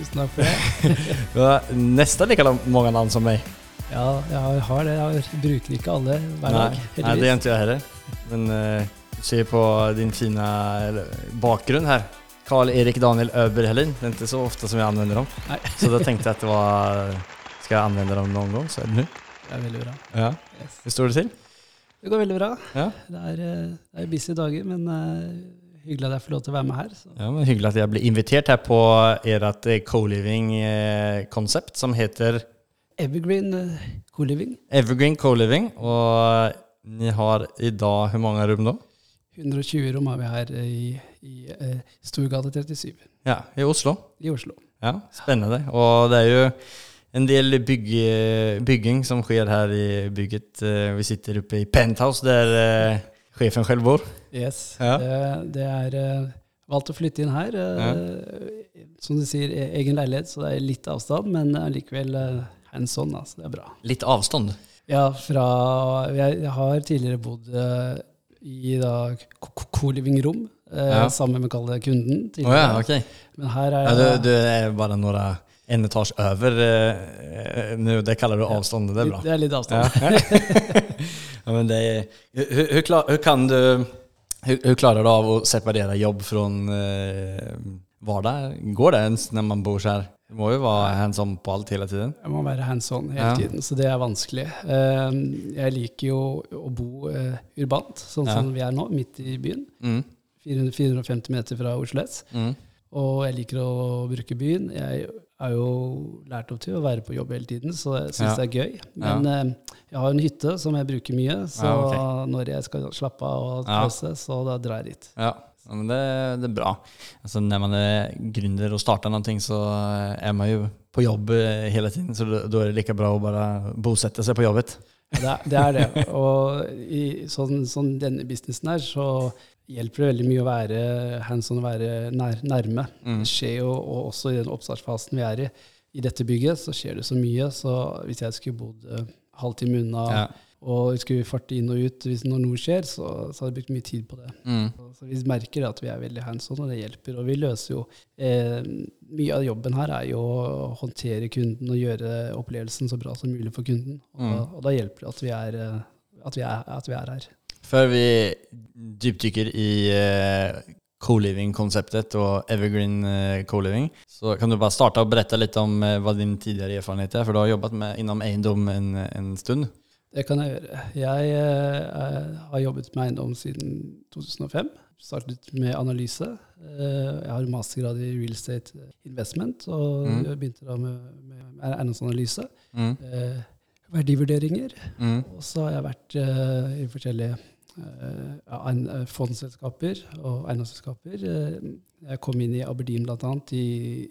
Tusen takk for det. Du har nesten like mange navn som meg. Ja, jeg har det. Jeg bruker ikke alle hver dag. Nei, nej, det gjør ikke jeg heller. Men uh, se på din fine bakgrunn her. Karl-Erik Daniel Öberhelin. Det er ikke så ofte som jeg anvender dem. Nei, Så da tenkte jeg at det var... Skal jeg anvende dem noen gang, så er det nå. det er veldig bra. Ja. Yes. Hvordan står det til? Det går veldig bra. Ja. Det er, eh, det er busy dager, men eh, hyggelig at jeg får lov til å være med her. Så. Ja, men hyggelig at jeg ble invitert her på ert eh, co-living-konsept som heter Evergreen eh, Co-Living. Evergreen Co-living. Og ni har i dag hvor mange rom da? 120 rom har vi her i, i eh, Storgata 37 Ja, i Oslo. i Oslo. Ja, Spennende. Og det er jo en del bygge, bygging som skjer her i bygget. Eh, Vi sitter oppe i penthouse der eh, sjefen selv bor. Yes. Ja. Det, det er eh, valgt å flytte inn her. Ja. Som du sier, e- egen leilighet, så det er litt avstand, men allikevel hands on. Altså, det er bra. Litt avstand. Ja, fra Jeg, jeg har tidligere bodd eh, i da co-living-rom eh, Ja. sammen med kunden. Tidligere. ja, ok. Men her er Ja, du, du er bare noen en etasje over eh. Det kaller du avstand. Det er bra. Det er litt avstand. Ja. men det er, hur, kan du Hvordan klarer du av å separere jobb fra eh, hverdag? Går det ens når man bor her? Du må jo være hands on på alt hele tiden. Jeg må være hands on hele Ja. tiden, så det er vanskelig. Eh, jeg liker jo å bo eh, urbant, sånn Ja. som vi er nå, midt i byen. Mm. 400, 450 meter fra Oslo S. Mm. Og jeg liker å bruke byen. Jeg er jo lært opp til å være på jobb hele tiden, så jeg syns Ja. det er gøy. Men eh, jeg har en hytte som jeg bruker mye, så Ja, okay. når jeg skal slappe av og Ja. pause, så da drar jeg dit. Ja, ja men det, det er bra. Altså, når man er gründer og starter noe, så er man jo på jobb eh, hele tiden. Så da er det like bra å bare bosette seg på jobbet. Det er det. Er det. Og i sånn, sånn denne businessen her, så hjelper det veldig mye å være hands on og være nær, nærme. Mm. Det skjer jo, og også i den oppstartsfasen vi er i, i dette bygget, så skjer det så mye. Så hvis jeg skulle bodd uh, halvtime unna Ja. og skulle farte inn og ut hvis når noe skjer, så, så hadde jeg brukt mye tid på det. Mm. Så, så vi merker at vi er veldig hands on, og det hjelper. Og vi løser jo eh, Mye av jobben her er jo å håndtere kunden og gjøre opplevelsen så bra som mulig for kunden. Og, Mm. da, og da hjelper det at vi er, eh, at vi er, at vi er her. Før vi dypdykker i uh, co-living-konseptet og evergreen uh, co-living, så kan du bare starte og berette litt om uh, hva din tidligere erfarenhet er. For du har jobbet med, innom eiendom en, en stund. Det kan jeg gjøre. Jeg har jobbet med eiendom siden 2005. Startet med analyse. Jeg har mastergrad i real estate investment, og Mm. jeg begynte da med, med eiendomsanalyse. Mm. Verdivurderinger. Mm. Og så har jeg vært i forskjellige eh, eh, fondsselskaper og eiendomsselskaper. Eh, jeg kom inn i Aberdeen bl.a. I,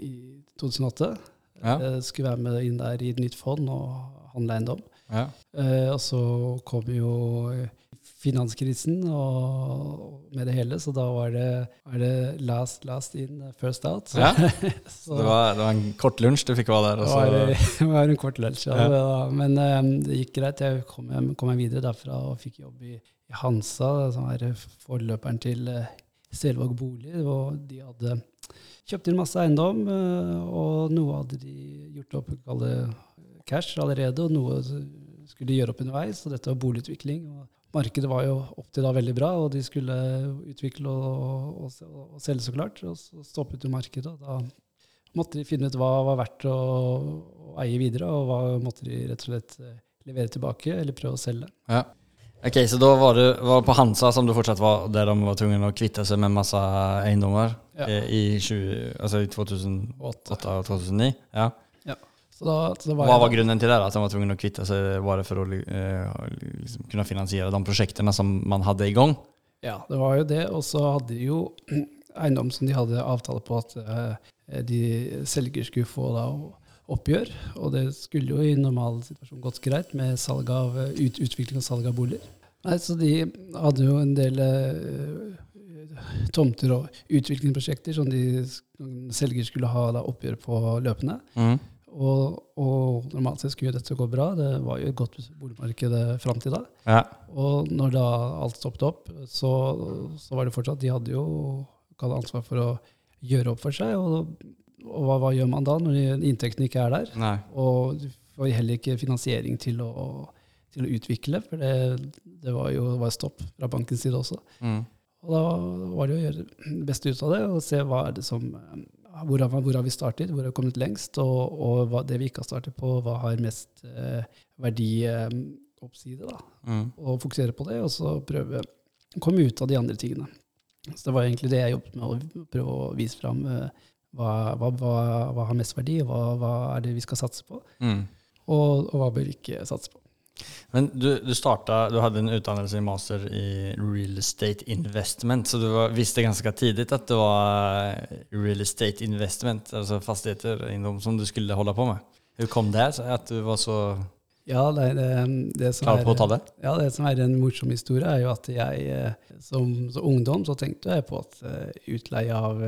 i 2008. Ja. Jeg skulle være med inn der i et nytt fond og handle eiendom. Ja. Eh, og så kom jo finanskrisen og, med det hele, så da var det, var det last, last in, first out. Så, Ja. så Det, var, det var en kort lunsj du fikk være der. det var, det var en kort lunsj. Ja. Ja. Men um, det gikk greit. Jeg kom, kom meg videre derfra og fikk jobb i Hansa, som er forløperen til uh, Selvåg bolig. Og de hadde kjøpt inn masse eiendom, eh, og noe hadde de gjort opp kall det cash allerede, og noe skulle de gjøre opp underveis. Og dette var boligutvikling. og Markedet var jo opp til da veldig bra, og de skulle utvikle og, og, og, og selge, så klart. Og så stoppet jo markedet. og da måtte de finne ut hva var verdt å, å eie videre, og hva måtte de rett og slett eh, levere tilbake eller prøve å selge. ja. Ok, så da var du var på Hansa som du fortsatt var, der de var tvunget å kvitte seg med masse eiendommer Ja. eh, i, 20, altså i 2008 og 2009? Ja. Så da, så var Hva var grunnen til det? At de var tvunget å kvitte seg? bare for å eh, liksom, kunne finansiere de prosjektene som man hadde i gang? Ja, det var jo det. Og så hadde de jo eiendom som de hadde avtale på at eh, de selger skulle få da oppgjør. Og det skulle jo i normal situasjon gått greit med salg av, eh, ut, utvikling og salg av boliger. Nei, så de hadde jo en del eh, tomter og utviklingsprosjekter som de selger skulle ha da, oppgjør på løpende. Mm. Og, og normalt sett skulle dette gå bra. Det var jo et godt boligmarked fram til da. Ja. Og når da alt stoppet opp, så, så var det fortsatt De hadde jo hadde ansvar for å gjøre opp for seg. Og, og hva, hva, gjør man da når inntektene ikke er der? Nei. Og du får heller ikke finansiering til å, til å utvikle, for det, det var jo var stopp fra bankens side også. Mm. Og da var det å gjøre det beste ut av det og se hva er det som hvor har, hvor har, vi startet, hvor har vi kommet lengst, og, og hva, det vi ikke har startet på, hva har mest eh, verdioppside. da. Mm. Og fokusere på det, og så prøve å komme ut av de andre tingene. Så det var egentlig det jeg jobbet med, å prøve å vise fram eh, hva, hva, hva, hva, har mest verdi, og hva, er det vi skal satse på, Mm. og, og hva bør vi ikke satse på. Men du, du startet, du hadde en utdannelse i master i real estate investment, så du var, visste ganske tidlig at det var real estate investment, altså fastigheter, eiendom, som du skulle holde på med. Hvordan kom det at du var så Ja, det, det, det klar på å ta det? Ja, det som er en morsom historie, er jo at jeg eh, som, som ungdom så tenkte jeg på at uh, utleie av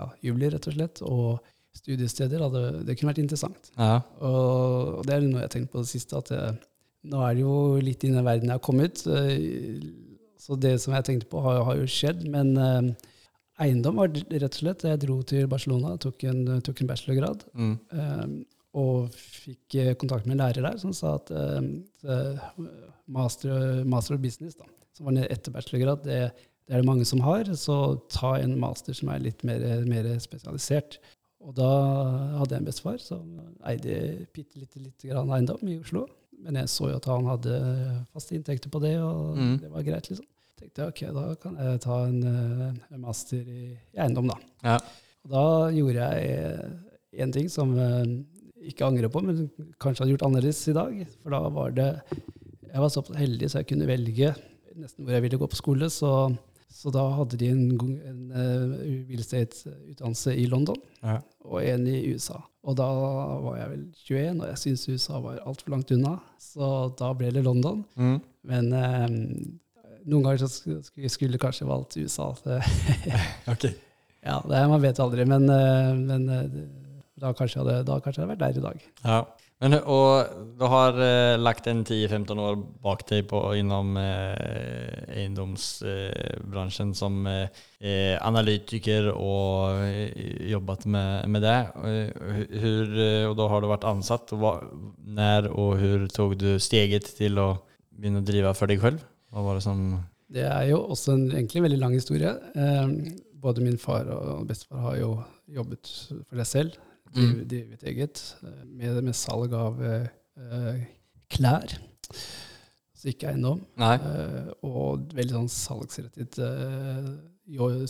ja, hybler, rett og slett, og studiesteder, hadde, det kunne vært interessant. Ja. Og, det er noe jeg har tenkt på det siste, at jeg, nå er det jo litt i den verden jeg har kommet. Så det som jeg tenkte på, har, har jo skjedd. Men eh, eiendom var rett og slett Jeg dro til Barcelona, tok en, tok en bachelorgrad. Mm. Eh, og fikk uh, kontakt med en lærer der som sa at eh, master, master of business, da, som var etter bachelorgrad, det, det, er det mange som har. Så ta en master som er litt mer, mer spesialisert. Og da hadde jeg en bestefar som eide bitte lite, lite grann eiendom i Oslo. Men jeg så jo at han hadde faste inntekter på det, og Mm. det var greit. liksom. tenkte jeg ok, da kan jeg ta en, eh, en master i, i eiendom, da. Ja. Og da gjorde jeg en ting som jeg ikke angrer på, men kanskje hadde gjort annerledes i dag. For da var det Jeg var så heldig så jeg kunne velge nesten hvor jeg ville gå på skole. Så, så da hadde de en, god- en uh, real estate-utdannelse i London Ja. og en i USA. Og da var jeg vel 21, og jeg syntes USA var altfor langt unna. Så da ble det London. Mm. Men um, noen ganger så sk- sk- skulle jeg kanskje valgt USA. okay. Ok. ja, det, man vet aldri, men, eh, men eh, da kanskje hadde, da kanskje jeg hadde vært der i dag. Ja. Men, og du har eh, lagt en 10-15 år bak deg på, innom eh, eiendomsbransjen som eh, eh, analytiker og eh, jobbet med, med det. Eh, Hur, eh, og da har du vært ansatt. Hva, når og hvor tok du steget til å begynne å drive for deg selv? Hva var det som Det er jo også en egentlig veldig lang historie. Både min far og bestefar har jo jobbet for seg selv, Mm. drivet drevet eget, eh, med, med salg av eh, eh, klær. Så ikke eiendom. Eh, og veldig sånn salgsrettet eh,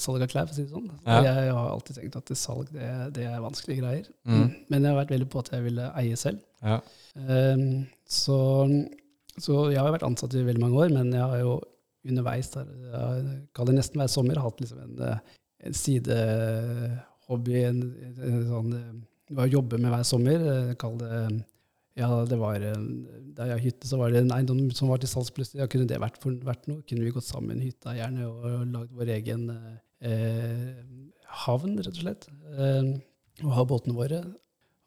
salg av klær, for å si det sånn. Ja. Jeg har alltid tenkt at det salg det, det er vanskelige greier. Mm. Men jeg har vært veldig på at jeg ville eie selv. Ja. Um, så, så jeg har vært ansatt i veldig mange år, men jeg har jo underveis, der, jeg kaller det nesten hver sommer, hatt liksom en, eh, en sidehobby, en, en, en sånn eh, Å jobbe med hver sommer. eh, Kall det Ja, det var eh, Da jeg har hytte, så var det en eiendom som var til salgs plutselig. Ja, kunne det vært, for, vært noe? Kunne vi gått sammen, hytta gjerne, og, og lagd vår egen eh, havn, rett og slett? Eh, og ha båtene våre.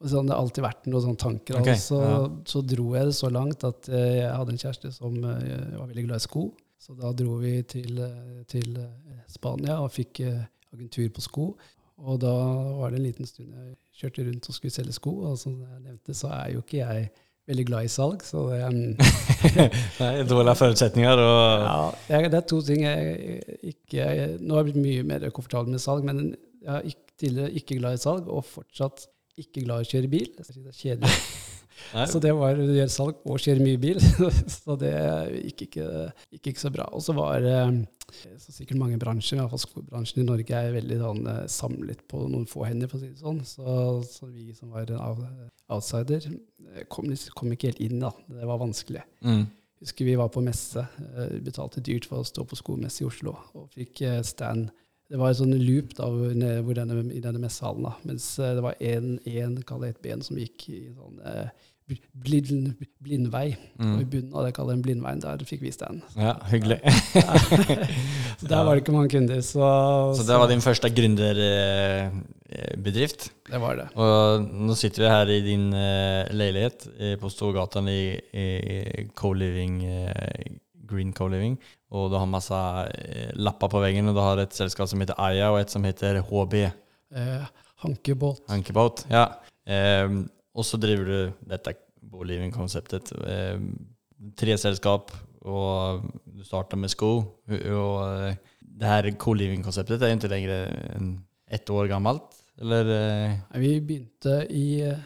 Og sånn, det har alltid vært noen sånne tanker. Okay, altså, ja. Så dro jeg det så langt at eh, jeg hadde en kjæreste som eh, var veldig glad i sko. Så da dro vi til, eh, til eh, Spania og fikk eh, agentur på sko. Og da var det en liten stund jeg kjørte rundt og skulle selge sko. Og som jeg nevnte, så er jo ikke jeg veldig glad i salg. Så det, Nei, dårlige forutsetninger og ja, jeg, det er to ting jeg ikke jeg, Nå har jeg blitt mye mer komfortabel med salg, men jeg er ikke, tidligere ikke glad i salg, og fortsatt ikke glad i å kjøre bil. Det er kjedelig. Nei. Så det var å gjøre salg og kjøre mye bil. så det gikk ikke, gikk ikke så bra. Og så var det så sikkert mange bransjer, i hvert fall skobransjen i Norge er veldig sånn, eh, samlet på noen få hender, for å si det sånn. Så, så vi som var en outsider, eh, kom, kom ikke helt inn. da. Det var vanskelig. mm. Husker vi var på messe, eh, betalte dyrt for å stå på skomesse i Oslo, og fikk eh, stand det var en sånn loop da, denne, i denne messehallen. da, Mens eh, det var én, et ben som gikk i en sånn eh, blind, blindvei. Og i Mm. bunnen av det kaller jeg en blindveien. Der fikk vi den. Ja, hyggelig. Så der var det ikke mange kunder. Så, Så det var din første gründerbedrift. det var det. Og nå sitter vi her i din eh, leilighet på Storgatan i, i co-living, Green Co-living. Og du har masse eh, lapper på veggen, og du har et selskap som heter Aya, og et som heter HB, Eh, hankebåt. Hankebåt, Ja. Eh, og så driver du dette co-living-konseptet. Eh, tre selskap, og du starter med sko. Og eh, det her co-living-konseptet er jo ikke lenger enn ett år gammelt, eller eh, Vi begynte i,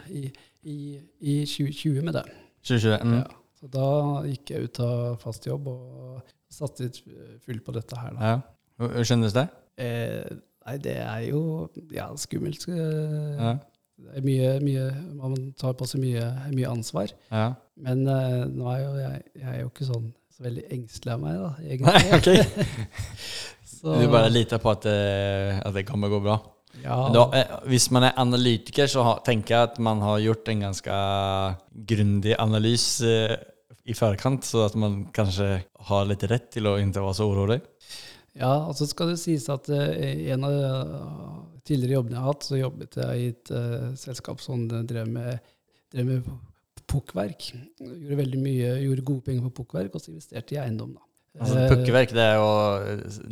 i, i, i 2020 med det. 2020, Mm. Ja. Så da gikk jeg ut av fast jobb og satte fullt full på dette her. Da. Ja. Hur det? Eh, nei, det er jo ja, skummelt. Eh, Ja. Det er mye, mye, man tar på seg mye, mye ansvar. Ja. Men eh, nå er jo jeg, jeg er jo ikke sånn så veldig engstelig av meg, da, Nei, okay. Så, Du bare liter på at, eh, at det kommer gå bra? Ja, Da, eh, hvis man er analytiker, så har, tenker jeg at man har gjort en ganske grundig analyse eh, i forkant, så at man kanskje har litt rett til å ikke være så urolig. Ja, og så skal det sies at eh, en av de tidligere jobbene jeg har hatt, så jobbet jeg i et uh, selskap som drev med, drev med pukkverk. Gjorde veldig mye, gjorde gode penger på pukkverk, og så investerte i eiendom. da. Altså, Pukkverk det er å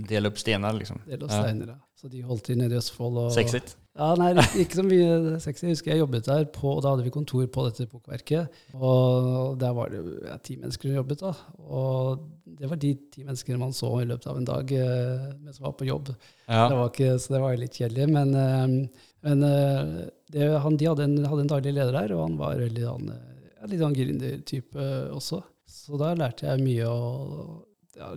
dele opp stener, liksom. Dele opp steiner, ja. Så de holdt til nede i Østfold. Og, Sexit? Ja, nei, ikke- ikke så mye sexy. Jeg husker jeg jobbet der, på, og da hadde vi kontor på dette bokverket. Og der var det ja, ti mennesker som jobbet. da. Og det var de ti menneskene man så i løpet av en dag eh, mens man var på jobb. Det var ikke, så det var jo litt kjedelig. Men, eh, men eh, det, han, de hadde en, hadde en daglig leder der, og han var veldig han, eh, ja, litt sånn gründertype også. Så da lærte jeg mye å ja,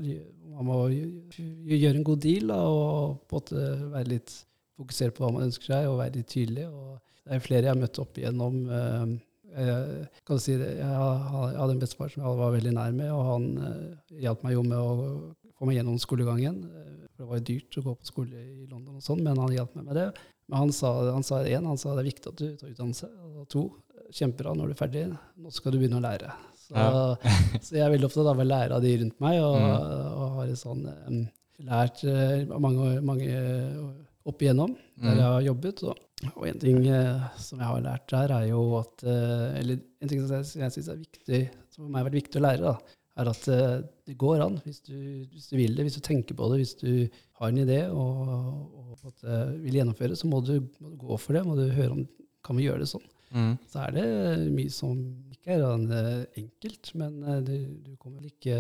Man må gjøre en god deal da, og på en måte være litt fokusert på hva man ønsker seg, og være litt tydelig. Og det er flere jeg har møtt opp igjennom. eh, jeg, kan si det, jeg, hadde en bestefar som jeg var veldig nær med, og han eh, hjalp meg jo med å få meg gjennom skolegangen. eh, For det var jo dyrt å gå på skole i London og sånn, men han hjalp meg med det. Men han sa, han sa en, han sa det er viktig at du tar utdannelse. Og to, kjempebra når du er ferdig, nå skal du begynne å lære. Så, Ja. så jeg er veldig opptatt av å lære av de rundt meg, og, Mm. og har sånn, um, lært uh, mange, mange opp igjennom der Mm. jeg har jobbet. Og, og en ting uh, som jeg har lært der, er jo at uh, Eller en ting som jeg, jeg syns er viktig, som for meg har vært viktig å lære, da, er at uh, det går an hvis du, hvis du vil det, hvis du tenker på det, hvis du har en idé og, og en vil gjennomføre, så må du, må du gå for det. Må du høre om kan vi gjøre det sånn. Mm. Så er det mye som ikke er enkelt, men eh, du, du kommer vel ikke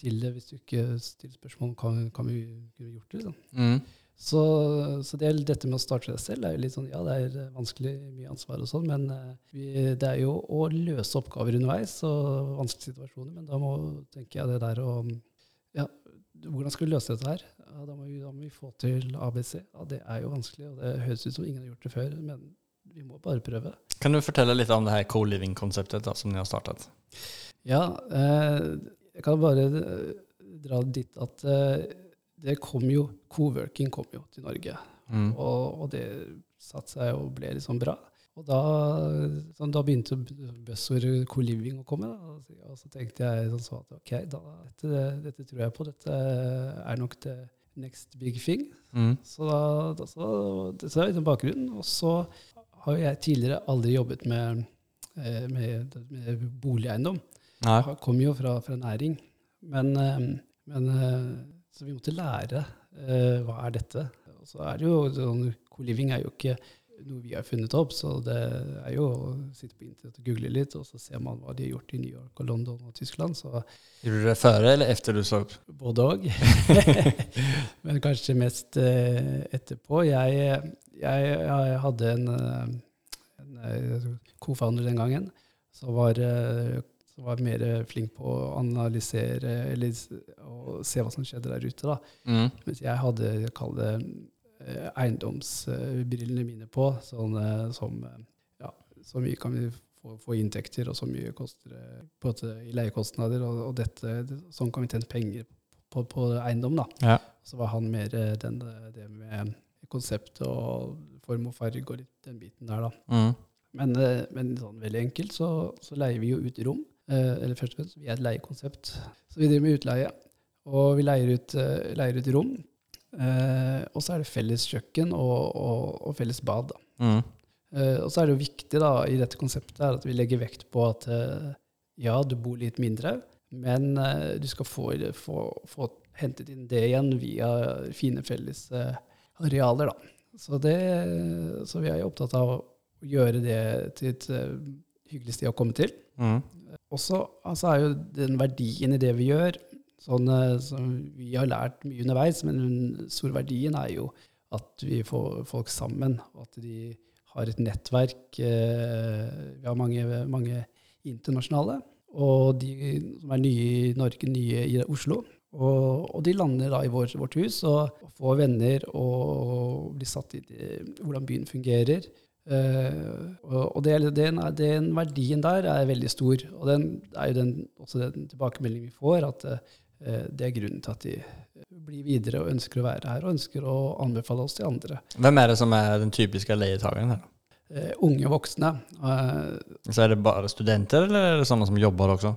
til det hvis du ikke stiller spørsmål kan, kan vi kunne gjort det. Liksom. Mm. Så, så det, dette med å starte seg selv er jo litt sånn, ja, det er eh, vanskelig, mye ansvar og sånn, men eh, vi, det er jo å løse oppgaver underveis og vanskelige situasjoner. Men da må, tenker jeg det der å Ja, hvordan skal vi løse dette her? Ja, da, må vi, da må vi få til ABC. Ja, det er jo vanskelig, og det høres ut som ingen har gjort det før, men vi må bare prøve. Kan du fortelle litt om det her co-living-konseptet som ni har startet? Ja, eh, jeg kan bare eh, dra dit at eh, det kom jo, co-working kom jo til Norge. Mm. Og, og det satte seg og ble liksom bra. Og da, sånn, da begynte buzzordet co-living å komme. Da. Og så- tenkte jeg sånn så at ok, da, dette, dette tror jeg på. Dette er nok det next big thing. Mm. Så da, da så, det så er liksom bakgrunnen. Og så har jeg tidligere aldri jobbet med, eh, med, med boligeiendom. Nei. Jeg kom jo fra, fra næring. Men, eh, men eh, Så vi måtte lære hva er dette. Og så er det jo sånn, Co-living er jo ikke noe vi har funnet opp, så det er jo å sitte på internett og google litt, og så ser man hva de har gjort i New York og London og Tyskland. Så Gjorde du det før eller etter du så opp? både òg. Men kanskje mest eh, etterpå. Jeg, jeg, jeg hadde en, eh, en eh, co-founder den gangen som var, som var mer flink på å analysere eller og se hva som skjedde der ute. da. Mm. Mens jeg hadde, kall det, eiendomsbrillene mine på, sånn eh, som eh, Ja, så mye kan vi få, få inntekter, og så mye koster det i leiekostnader, og, og dette, sånn kan vi tjene penger på, på eiendom. da. Ja. Så var han mer eh, den, det med konsept og form og farge og litt den biten der, da. Mm. Men, eh, men sånn veldig enkelt så, så leier vi jo ut rom. Eh, eller først og fremst, vi er et leiekonsept. Så vi driver med utleie. Og vi leier ut, eh, leier ut rom. Eh, og så er det felles kjøkken og, og, og felles bad. Mm. Eh, og så er det jo viktig da, i dette konseptet at vi legger vekt på at eh, ja, du bor litt mindre, men du skal få, få, få hentet inn det igjen via fine felles arealer. Da. Så, det, så vi er jo opptatt av å gjøre det til et hyggelig sted å komme til. Mm. Også altså er jo den verdien i det vi gjør, sånn så som vi har lært mye underveis, men den store verdien er jo at vi får folk sammen, og at de har et nettverk. eh, Vi har mange, mange internasjonale, og de som er nye i Norge, nye i Oslo. Og, og de lander da i vår, vårt hus og, får venner og blir satt i i hvordan byen fungerer. Uh, og det, den, den verdien der er veldig stor. Og den er jo den, også den tilbakemeldingen vi får, at eh, det er grunnen til at de blir videre og ønsker å være her, og ønsker å anbefale oss til andre. Hvem er det som er den typiske leietakeren her? Uh, unge voksne. Uh, Så er det bare studenter, eller er det sånne som jobber også?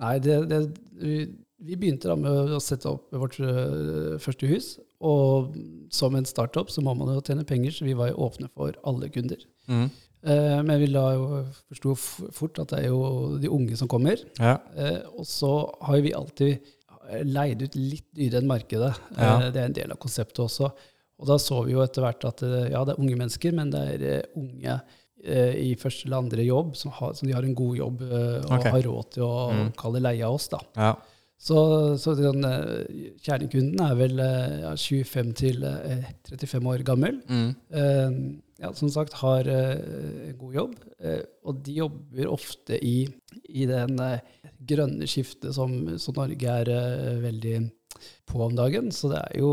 Nei, det, det, vi, vi begynte da med å sette opp vårt uh, første hus. Og som en startup så må man jo tjene penger, så vi var jo åpne for alle kunder. Mm. Eh, men vi la jo forsto fort at det er jo de unge som kommer. Ja. Eh, og så har jo vi alltid leid ut litt dyrere enn markedet. Ja. Eh, det er en del av konseptet også. Og da så vi jo etter hvert at eh, ja, det er unge mennesker, men det er eh, unge eh, i første eller andre jobb som, har, som de har en god jobb eh, og okay. har råd til å Mm. kalle leie av oss. da. ja. Så, så den, eh, kjernekunden er vel eh, ja, 25 til eh, 35 år gammel. Mm. Eh, ja, som sagt har eh, god jobb, eh, og de jobber ofte i, i den eh, grønne skiftet som, som Norge er eh, veldig på om dagen. Så det er jo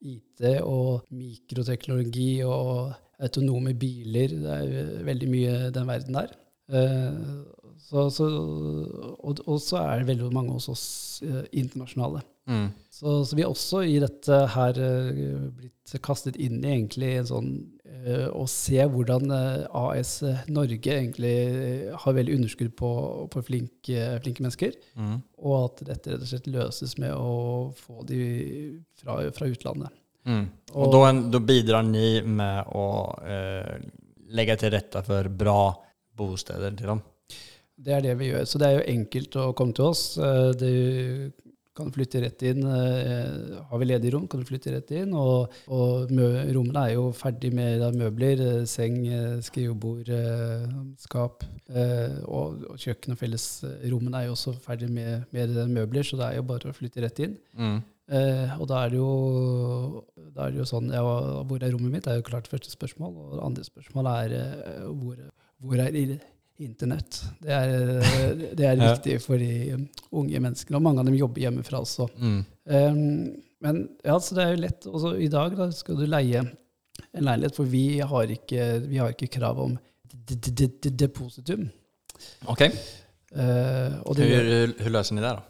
IT og mikroteknologi og autonome biler. Det er veldig mye den verden der. Eh, så, så, og, og så er det veldig mange hos oss eh, internasjonale. Mm. Så, så vi er også i dette her eh, blitt kastet inn i egentlig en sånn eh, Å se hvordan eh, AS Norge egentlig eh, har veldig underskudd på, på flinke, flinke mennesker. Mm. Og at dette rett og slett løses med å få de fra, fra utlandet. Mm. Og- Og då, då bidrar ni med å eh, legge til rette for bra bosteder til dem? Det er det vi gjør. Så det er jo enkelt å komme til oss. Eh, Du kan flytte rett inn. Eh, Har vi ledig rom, kan du flytte rett inn. Og, og rommene er jo ferdig med møbler. eh, Seng, skrivebord, skap. Og, og kjøkken og fellesrommene er jo også ferdig med, med møbler, så det er jo bare å flytte rett inn. Mm. Eh, og da er det jo, da er det jo sånn ja, Hvor er rommet mitt? Det er jo klart første spørsmål. Og det andre spørsmålet er hvor, hvor er internett? Det er, det er Ja. viktig for de unge menneskene. Og mange av dem jobber hjemmefra også. Mm. Um, men ja, så det er jo lett. Også I dag da skal du leie en leilighet, for vi har ikke, vi har ikke krav om depositum. Ok. Uh, og det hur løser ni det da?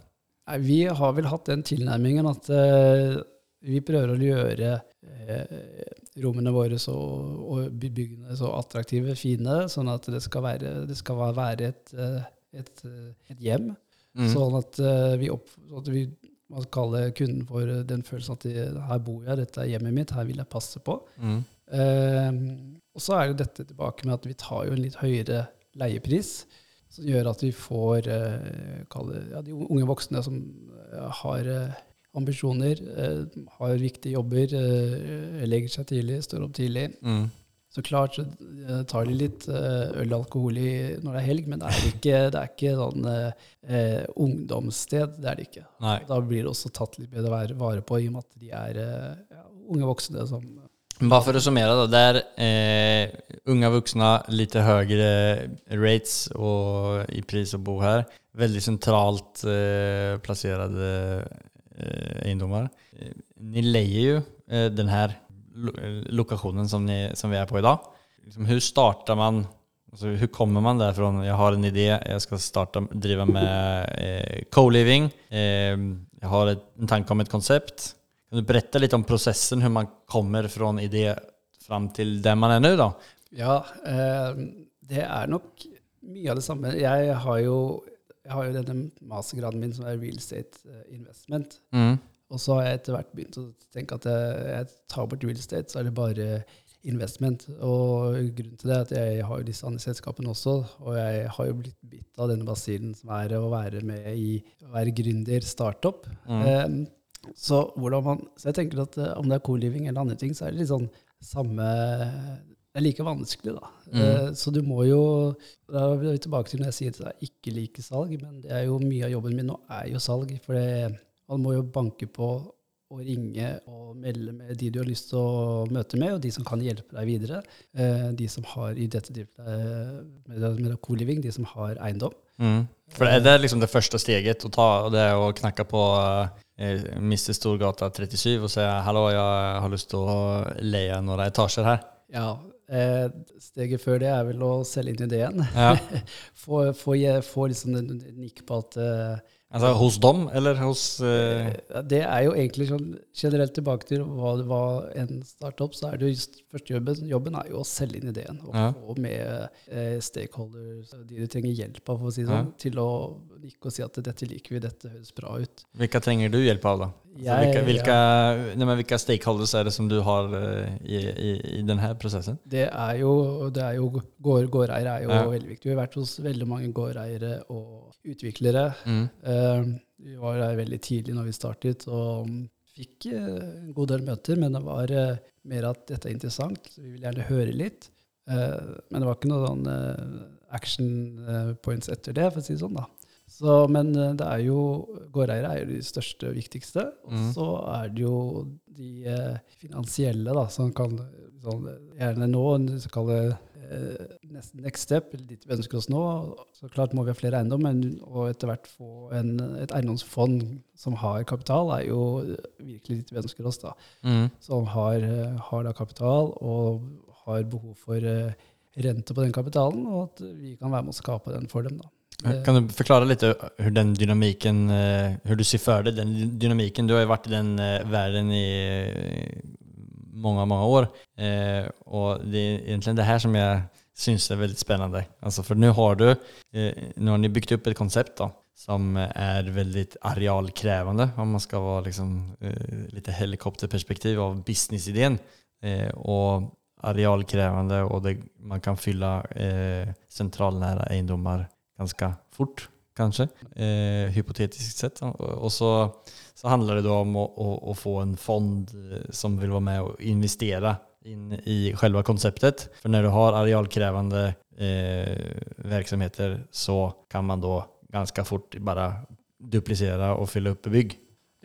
Nei, vi har vel hatt den tilnærmingen at uh, vi prøver å gjøre eh, rommene våre så, og by- byggene så attraktive, fine, sånn at det skal være, det skal være et, eh, et, eh, et hjem. Mm. Sånn at eh, vi, opp, sånn at vi man kaller kalle kunden for den følelsen at de, her bor jeg, dette er hjemmet mitt, her vil jeg passe på. Mm. Eh, og så er jo dette tilbake med at vi tar jo en litt høyere leiepris, som gjør at vi får eh, kalle, ja, de unge voksne som har eh, ambisjoner, eh, har viktige jobber, eh, legger seg tidlig, står opp tidlig. Mm. Så klart så eh, tar de litt øl og alkohol i når det er helg, men det er ikke, det er ikke sånn eh, ungdomssted. Det er det ikke. Nei. Da blir det også tatt litt bedre vare- på, i og med at de er ja, unge voksne som bare for å summere, summera Det er eh, unge voksne, litt høyere rates og, i pris å bo her. Veldig sentralt eh, placerade eh, egendomar. Eh, ni leier jo eh, den här lo eh, som, som vi er på idag. Liksom, hvordan starter man? altså, Hvordan kommer man derfra? Jeg har en idé, jeg skal starte, drive med eh, co-living. Eh, jeg har et, en tanke om et konsept. Kan du berette litt om prosessen, hvordan man kommer fra idé fram til der man er nå, da? Ja, eh, det er nok mye av det samme. Jeg har jo, jeg har jo denne mastergraden min som er real estate eh, investment. Mm. Og så har jeg etter hvert begynt å tenke at jeg, jeg tar bort real estate, så er det bare investment. Og grunnen til det er at jeg har jo disse andre selskapene også, og jeg har jo blitt bitt av denne basillen som er å være med i å være gründer, startup. Mm. Um, så, man, så jeg tenker at eh, om det er co-living eller andre ting, så er det litt sånn samme Det er like vanskelig, da. Mm. Eh, så du må jo Da er vi tilbake til når jeg sier at jeg ikke liker salg, men det er jo mye av jobben min nå er jo salg. For man må jo banke på og ringe og melde med de du har lyst til å møte med, og de som kan hjelpe deg videre. Eh, de som har i dette tilfellet med, co-living, de som har eiendom. Mm. For det er liksom det første steget å ta, og det er å knakke på eh, Mr. Storgata 37 og si 'hallo, jeg har lyst til å leie noen etasjer her'. Ja, eh, Steget før det er vel å selge inn ideen. Ja. få, få, få liksom en nikk på at eh, Altså hos dem, eller hos eh, Det er jo egentlig sånn generelt tilbake til hva hva en startup, så er det jo just førstejobben jobben er jo å selge inn ideen og Ja. få med eh, stakeholders, de du trenger hjelp av, for å si det sånn, til å nikke og si at dette liker vi, dette høres bra ut. Hvilke trenger du hjelp av, da? Jeg- hvilke, hvilke, nei, hvilke stakeholders er det som du har eh, i, i, i denne prosessen? Det er jo, det er jo gård, Gårdeiere er jo Ja. veldig viktig. Vi har vært hos veldig mange gårdeiere og utviklere. Mm. Uh, vi var der veldig tidlig når vi startet, og fikk uh, en god del møter, men det var uh, mer at dette er interessant, så vi vil gjerne høre litt. Eh, men det var ikke noen eh, action eh, points etter det, for å si det sånn. da. Så, men eh, det er jo, gårdeiere er jo de største og viktigste. Og Mm. så er det jo de eh, finansielle, da, som kan sånn, gjerne nå så kalle eh, nesten next step, eller dit vi ønsker oss nå. Så klart må vi ha flere eiendom, men og etter hvert få en, et eiendomsfond som har kapital, er jo virkelig dit vi ønsker oss. da. Mm. Som har, har da kapital og har behov for eh, rente på den kapitalen, og at vi kan være med å skape den for dem. da. Det- Kan du forklare litt hur den dynamiken, eh, hur du ser for deg den dynamiken? Du har jo vært i den verden i mange, många år. Og det er egentlig det her som jeg syns er veldig spennende. Altså, for nå har du, Nå har ni byggt opp et koncept da, som er veldig arealkrevende, om man skal være liksom, litt helikopterperspektiv av businessideen. Og arealkrevende, og det, man kan fylla eh, sentralnære egendomar ganska fort kanskje. eh, hypotetisk sett. Och så, så handler det da om å, å, å, få en fond eh, som vil være med og investere inn i selve konseptet. For når du har arealkrevende eh, verksamheter så kan man da ganske fort bare duplisere og fylle opp bygg.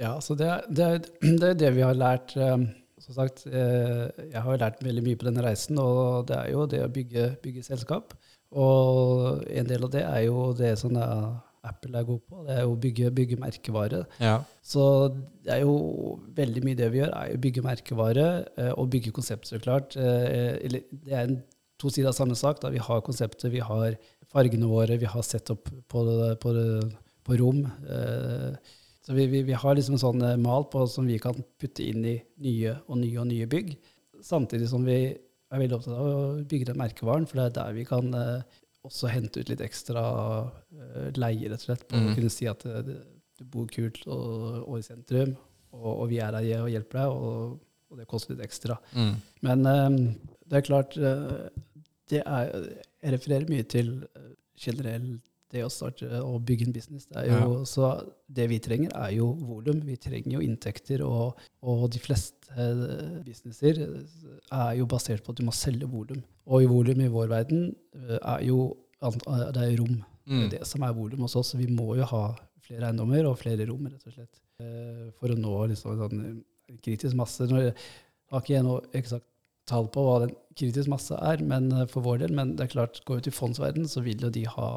Ja, så det, er- det, det vi har lært. eh, Som sagt, eh, jeg har lært veldig mye på denne reisen, og det er jo det å bygge, bygge selskap. Og en del av det er jo det som Apple er god på, det er jo å bygge, bygge merkevare. Ja. Så det er jo veldig mye det vi gjør, er å bygge merkevare eh, og bygge konsept, så klart. Eh, eller Det er en, to sider av samme sak. Da. Vi har konseptet, vi har fargene våre, vi har sett opp på, på, på rom. Eh, så vi, vi, vi har liksom en sånn mal på som vi kan putte inn i nye og nye og nye bygg. Samtidig som vi er veldig opptatt av å bygge den merkevaren, for det er der vi kan eh, også hente ut litt ekstra eh, leie, rett og slett, på Mm. å kunne si at eh, du bor kult og, og i sentrum, og, og vi er her og hjelper deg, og, og det koster litt ekstra. Mm. Men det er klart det er, Jeg refererer mye til generelt det å starte og bygge en business. Det jo, Så det vi trenger, er jo volum. Vi trenger jo inntekter, og, og de fleste eh, businesser er jo basert på at du må selge volum. Og i volum i vår verden eh, er jo eh, det er rom. Det Mm. er det som er volum hos oss. Så vi må jo ha flere eiendommer og flere rom, rett og slett. eh, For å nå liksom sånn kritisk masse. Nå har ikke jeg noe eksakt tall på hva den kritisk masse er, men eh, for vår del. Men det er klart, går vi til fondsverden, så vil jo de ha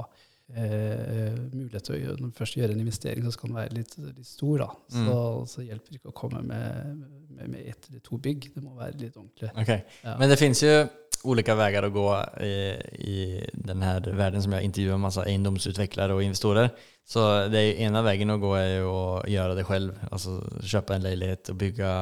eh, mulighet til å gjøre, når man først gjør en investering, så skal den være litt, litt stor. Så, så hjelper det ikke å komme med, med, med ett eller to bygg. Det må være litt ordentlig. Okay. Ja. Men det finnes jo olika vägar att gå i, i den här världen som jag intervjuar massa egendomsutvecklare och investorer. Så det är ena vägen att gå är att göra det själv. Alltså köpa en lägenhet och bygga,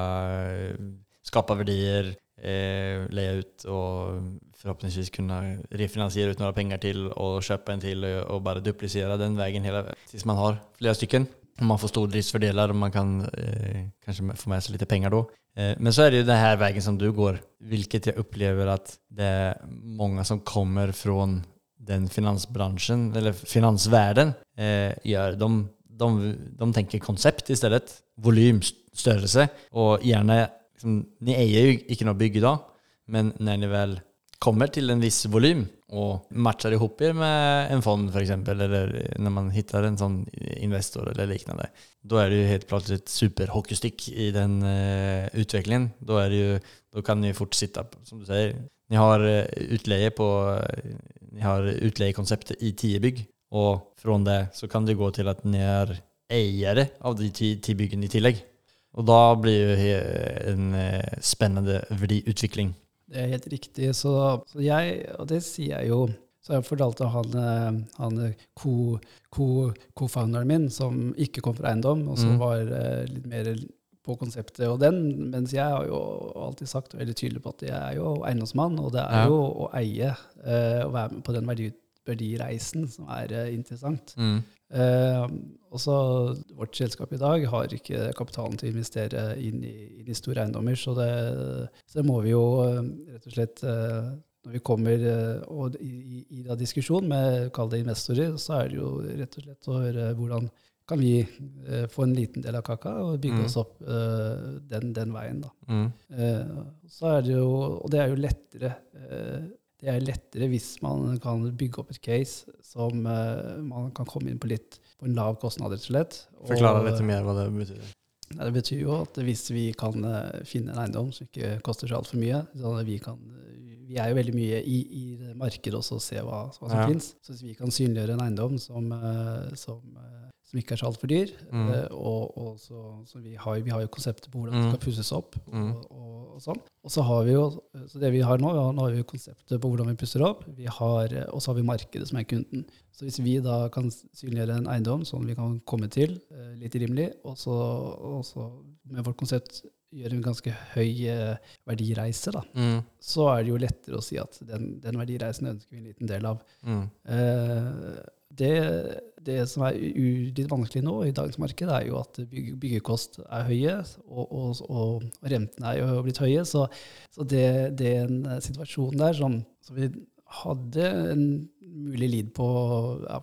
eh, skapa värdier, eh, leie ut og forhåpentligvis kunne refinansiere ut noen penger til og kjøpe en til og, bare duplisere den veien hele, tills man har flere stykken. Man får stordriftsfördelar og man kan eh, kanskje få med seg lite penger da. Eh, men så er det jo den veien som du går, hvilket jeg opplever at det er mange som kommer fra den finansbransjen, eller finansverden, eh, gjør. De, de, de tenker konsept i stedet. Volym, størrelse, og gärna, liksom, ni eier jo ikke noe bygg da, men når ni vel kommer til en viss volym og matcher er med en fond f.eks., eller når man hittar en sånn investor eller liknande, da er det jo helt plutselig et superhockeystikk i den uh, utviklingen. Da, kan ju fort opp, som du sier ni har uh, utleje på, uh, ni har utleiekonseptet i ti bygg og fra det så kan det gå til at ni er eiere av de ti byggene i tillägg. Och da blir det en spennende verdiutvikling. Det er helt riktig. Så, så jeg, og det sier jeg jo så jeg fortalte han, eh, han co-founderen min, som ikke kom fra eiendom, og som mm. var litt mer på konseptet og den, mens jeg har jo alltid sagt veldig tydelig på at jeg er jo eiendomsmann, og det er ja. jo å eie å og være med på den verdi, verdireisen som er interessant. Mm. Uh, også vårt selskap i dag har ikke kapitalen til å investere inn i, inn i store eiendommer, så det, så det, må vi jo uh, rett og slett uh, Når vi kommer og, i, i, i diskusjon med kall det investorer, så er det jo rett og slett å høre hvordan kan vi få en liten del av kaka og bygge mm. oss opp den, den, veien. da. Mm. så er det jo, Og det er jo lettere det er lettere hvis man kan bygge opp et case som uh, man kan komme inn på litt på en lav kostnad, rett og slett. Forklare litt mer hva det betyr. Ja, det betyr jo at hvis vi kan uh, finne en eiendom som ikke koster så altfor mye vi, kan, vi, er jo veldig mye i, i markedet også og ser hva, hva som ja. finnes. Så hvis vi kan synliggjøre en eiendom som, uh, som som ikke er så altfor dyr. Mm. Uh, og, og så, så vi, har, vi, har, jo konseptet på hvordan det skal mm. pusses opp. Mm. Og, og, og, sånn. Og så har vi jo, så det vi har nå, nå har vi jo konseptet på hvordan vi pusser opp, vi har, og så har vi markedet som er kunden. Så hvis vi da kan synliggjøre en eiendom sånn vi kan komme til uh, litt rimelig, og så, og så med vårt konsept gjøre en ganske høy verdireise, da, mm. så er det jo lettere å si at den, den verdireisen ønsker vi en liten del av. Mm. Uh, det, det, som er litt vanskelig nå i dagens marked, er jo at bygge, byggekost er høye, og, og, og, rentene er jo blitt høye. Så, så det, det, er en situasjon der som, som, vi hadde en mulig lid på ja,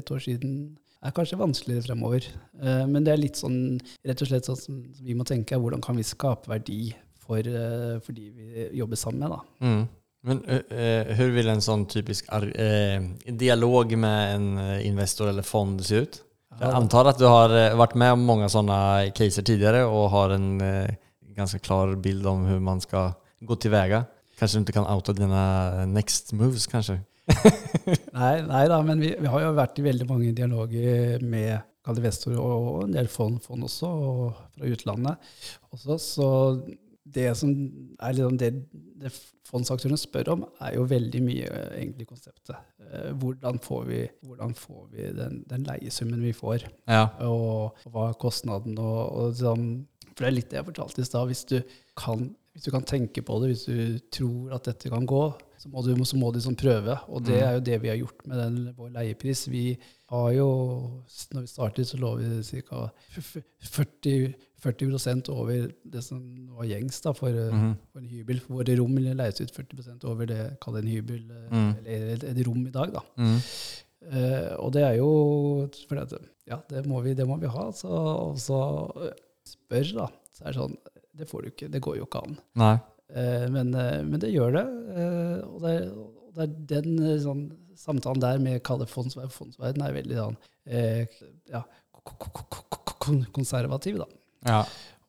et år siden, er kanskje vanskeligere fremover. Eh, men det er litt sånn rett og slett sånn som vi må tenke, hvordan kan vi skape verdi for, eh, for de vi jobber sammen med. da. Mm. Men hvordan hur vill en sån typisk uh, dialog med en eh, investor eller fond se ut? Jag antar att du har vært varit med om många sådana caser tidigare och har en uh, ganska klar bild om hur man ska gå tillväga. Kanske du inte kan outa dina next moves kanske? nej, nej då, men vi, vi, har ju varit i väldigt många dialoger med investorer och en del fond, fond också, och från utlandet. Också, så det som er liksom det, det fondsaktørene spør om, er jo veldig mye eh, egentlig konseptet. Eh, hvordan får vi, hvordan får vi den, den, leiesummen vi får, ja. og, og, hva er kostnaden? Og, og sånn, for det er litt det jeg fortalte i stad. Hvis, hvis, du kan tenke på det, hvis du tror at dette kan gå, så må du, så må de sånn prøve. Og det mm. er jo det vi har gjort med den, vår leiepris. Vi har jo, når vi startet, så lå vi ca. 40 40% over det som var gjengs da, for, mm. for, en hybel. For våre rom leies ut 40% over det kall en hybel, mm. eller et, rom i dag. da. Mm. Uh, og det er jo for det, Ja, det må vi, det må vi ha. Så, og så spør, da. Så er det sånn Det får du ikke. Det går jo ikke an. Uh, men, uh, men, det gjør det. og det, og det er den sånn, samtalen der med Kalle det fondsverden er veldig sånn ja, konservativ, da. Ja.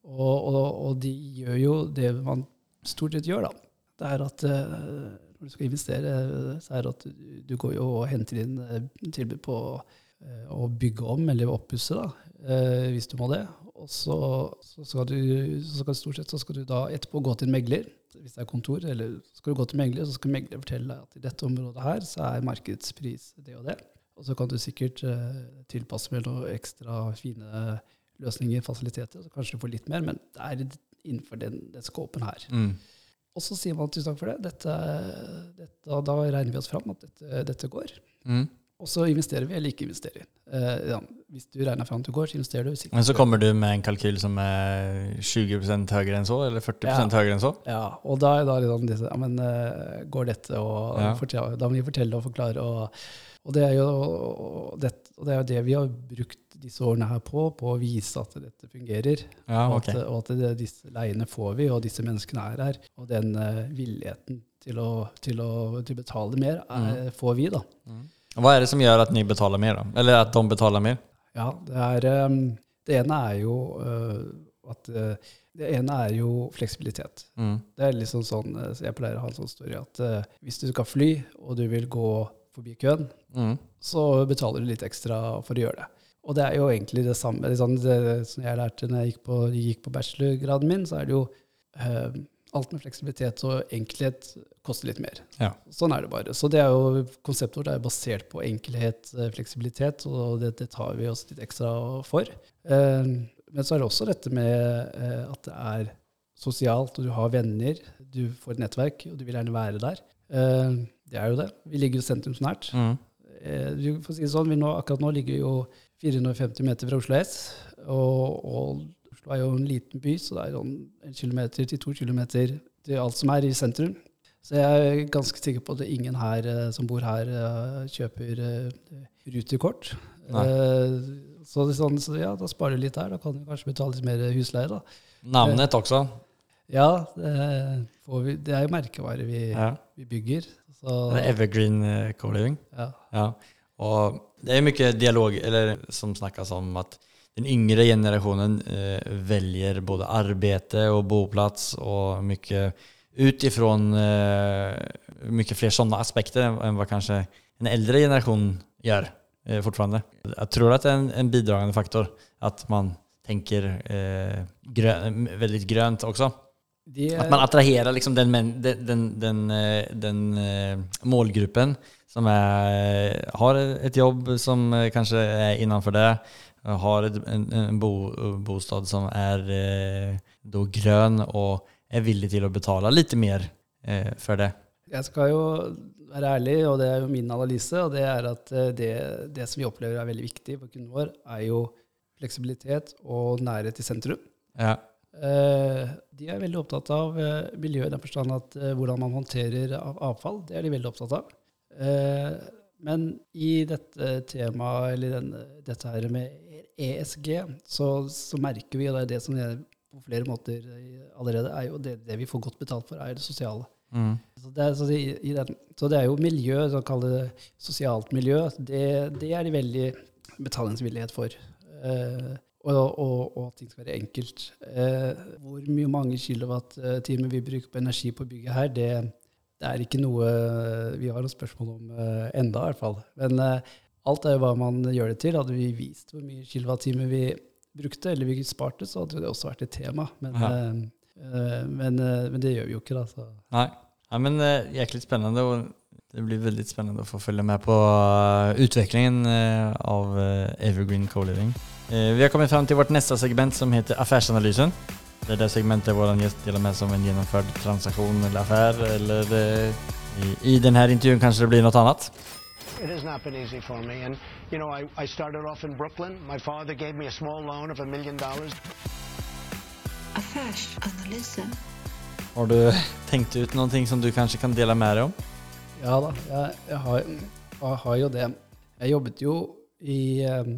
Og, og, og, de gjør jo det man stort sett gjør, da. Det er at når du skal investere, så er det at du, går jo og henter inn tilbud på å bygge om eller oppusse, da, hvis du må det. Og så, så, skal du, så skal stort sett så skal du da etterpå gå til en megler, hvis det er kontor, eller skal du gå til megler, så skal megler fortelle deg at i dette området her så er markedspris det og det. Og så kan du sikkert eh, tilpasse med noen ekstra fine løsninger, fasiliteter, så kanskje du får litt mer, men det er innenfor den, den skåpen her. Mm. Og så sier man tusen takk for det. Dette, dette, da regner vi oss fram at dette, dette går. Mm. Og så investerer vi eller ikke investerer. Eh, ja, hvis du regner fram det går, så investerer du. Men så kommer du med en kalkyl som er 20% høyere enn så, eller 40 Ja. høyere enn så? Ja, og da er da liksom disse, ja, men uh, går dette, og Ja. da må vi fortelle og forklare. Og, og, det er jo, og, det, og det er jo det vi har brukt disse årene her på, på å vise at dette fungerer. Ja, og ok. at, og at det, disse leiene får vi, og disse menneskene er her. Og den uh, villigheten til å, til å til betale mer er, får vi, da. Hva er det som gjør at ni betaler mer da? Eller at de betaler mer? Ja, det er um, Det ene er jo uh, at uh, Det ene er jo fleksibilitet. Mm. Det er liksom sånn så Jeg pleier å ha en sånn story at hvis du skal fly, og du vil gå forbi køen, Mm. så betaler du litt ekstra for å gjøre det. Og det er jo egentlig det samme liksom det, som jeg lærte når jeg gikk på, gikk på bachelorgraden min, så er det jo uh, alt med fleksibilitet og enkelhet koster litt mer. Ja. Sånn er det bare. Så det er jo, konseptet vårt er basert på enkelhet, eh, fleksibilitet, og det, det tar vi oss litt ekstra for. Eh, men så er det også dette med eh, at det er sosialt, og du har venner, du får et nettverk, og du vil gjerne være der. Det er jo det. Vi ligger jo sentrumsnært. Mm. Vi du får si det sånn, vi nå, akkurat nå ligger vi jo 450 meter fra Oslo S, og, og Oslo er jo en liten by, så det er en kilometer til to kilometer til alt som er i sentrum. Så jeg er ganske sikker på at ingen her eh, som bor her, eh, kjøper uh, rutekort. Eh, så, sånn, så ja, da sparer du litt der. Da kan du kanskje betale litt mer husleie, da. Navnet også. Ja, vi, det er jo merkevare vi, Ja. vi bygger. Så, Det er Evergreen eh, Co-living. ja. Ja. Og det er mye dialog, eller som snakkes om at den yngre generasjonen eh, velger både arbeid og boplats og mye utifrån eh, mye flere sånne aspekter enn hva kanskje en eldre generation gjør eh, fortfarande. Jeg tror att det er en, en bidragende faktor at man tenker eh, grön, veldig grønt også. Det... At man attraherer liksom den, den, den, den, eh, den eh, målgruppen som är, har et jobb som kanske er innenfor det, har ett, en, en bo, bostad som eh, då grön og er villig til å betale litt mer eh, for det. Jeg skal jo være ærlig, og det er jo min analyse, og det er at eh, det, det som vi opplever er veldig viktig for kunden vår, er jo fleksibilitet og nærhet til sentrum. Ja. Eh, De er veldig opptatt av eh, miljøet i den forstand at eh, hvordan man håndterer avfall, det er de veldig opptatt av. Eh, Men i dette temaet, eller den, dette her med ESG, så, så merker vi, og det er det som er på flere måter eh, allerede, er jo det, det vi får godt betalt for, er det sosiale. Mm. Så det, er, så, det, i den, så det er jo miljø, så kall det sosialt miljø, det, det er de veldig betalingsvillighet for. Eh, og, og, og at ting skal være enkelt. Eh, hvor mye mange kilowattimer vi bruker på energi på bygget her, det, det er ikke noe vi har noe spørsmål om eh, enda i hvert fall. Men eh, alt er jo hva man gjør det til. Hadde vi vist hvor mye kilowattimer vi brukte, eller vi sparte, så hadde det også vært et tema. Men, Ja. eh, men, eh, men det gjør vi jo ikke, da. Så. Nei. Ja, men eh, jæklig spennende. Og det blir veldig spennende å få følge med på utviklingen av Evergreen Co-living. Eh, vi har kommet fram til vårt neste segment som heter Affærsanalysen. Det er det segmentet vår gjest deler med som en gjennomført transaksjon eller affær. Eller i, i denne intervjuen kanskje det blir noe annet. It has not been easy for me. And, you know, I, I started off in Brooklyn. My father gave me a small loan of a million dollars. Affärsanalysen. Har du tenkt ut noe som du kanskje kan dele med deg om? Ja da, jeg, jeg, har, jeg har jo det. Jeg jobbet jo i, eh,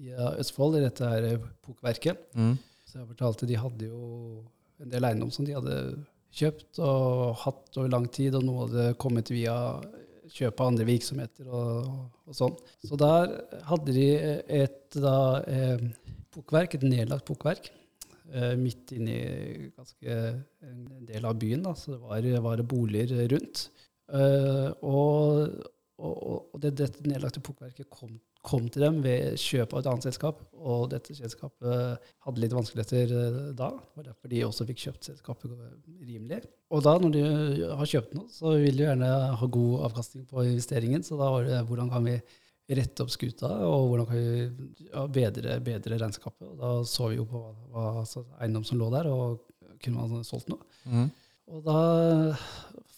i Østfold, i dette her bokverket. Mm. Så jeg fortalte de hadde jo en del eiendom som de hadde kjøpt og hatt over lang tid, og noe hadde kommet via kjøp av andre virksomheter og, og sånn. Så der hadde de et da, eh, bokverk, et nedlagt bokverk eh, midt inne i ganske en del av byen. Da, så det var, var boliger rundt. Eh, og, og, og det, dette nedlagte bokverket kom, kom til dem ved kjøp av et annet selskap. Og dette selskapet hadde litt vanskeligheter eh, da. Det var derfor de også fikk kjøpt selskapet rimelig. Og da, når de har kjøpt noe, så vil de gjerne ha god avkastning på investeringen. Så da var det hvordan kan vi rette opp skuta, og hvordan kan vi ja, bedre, bedre regnskapet. Og da så vi jo på hva, hva altså, eiendom som lå der, og kunne man solgt noe. Mm. Og da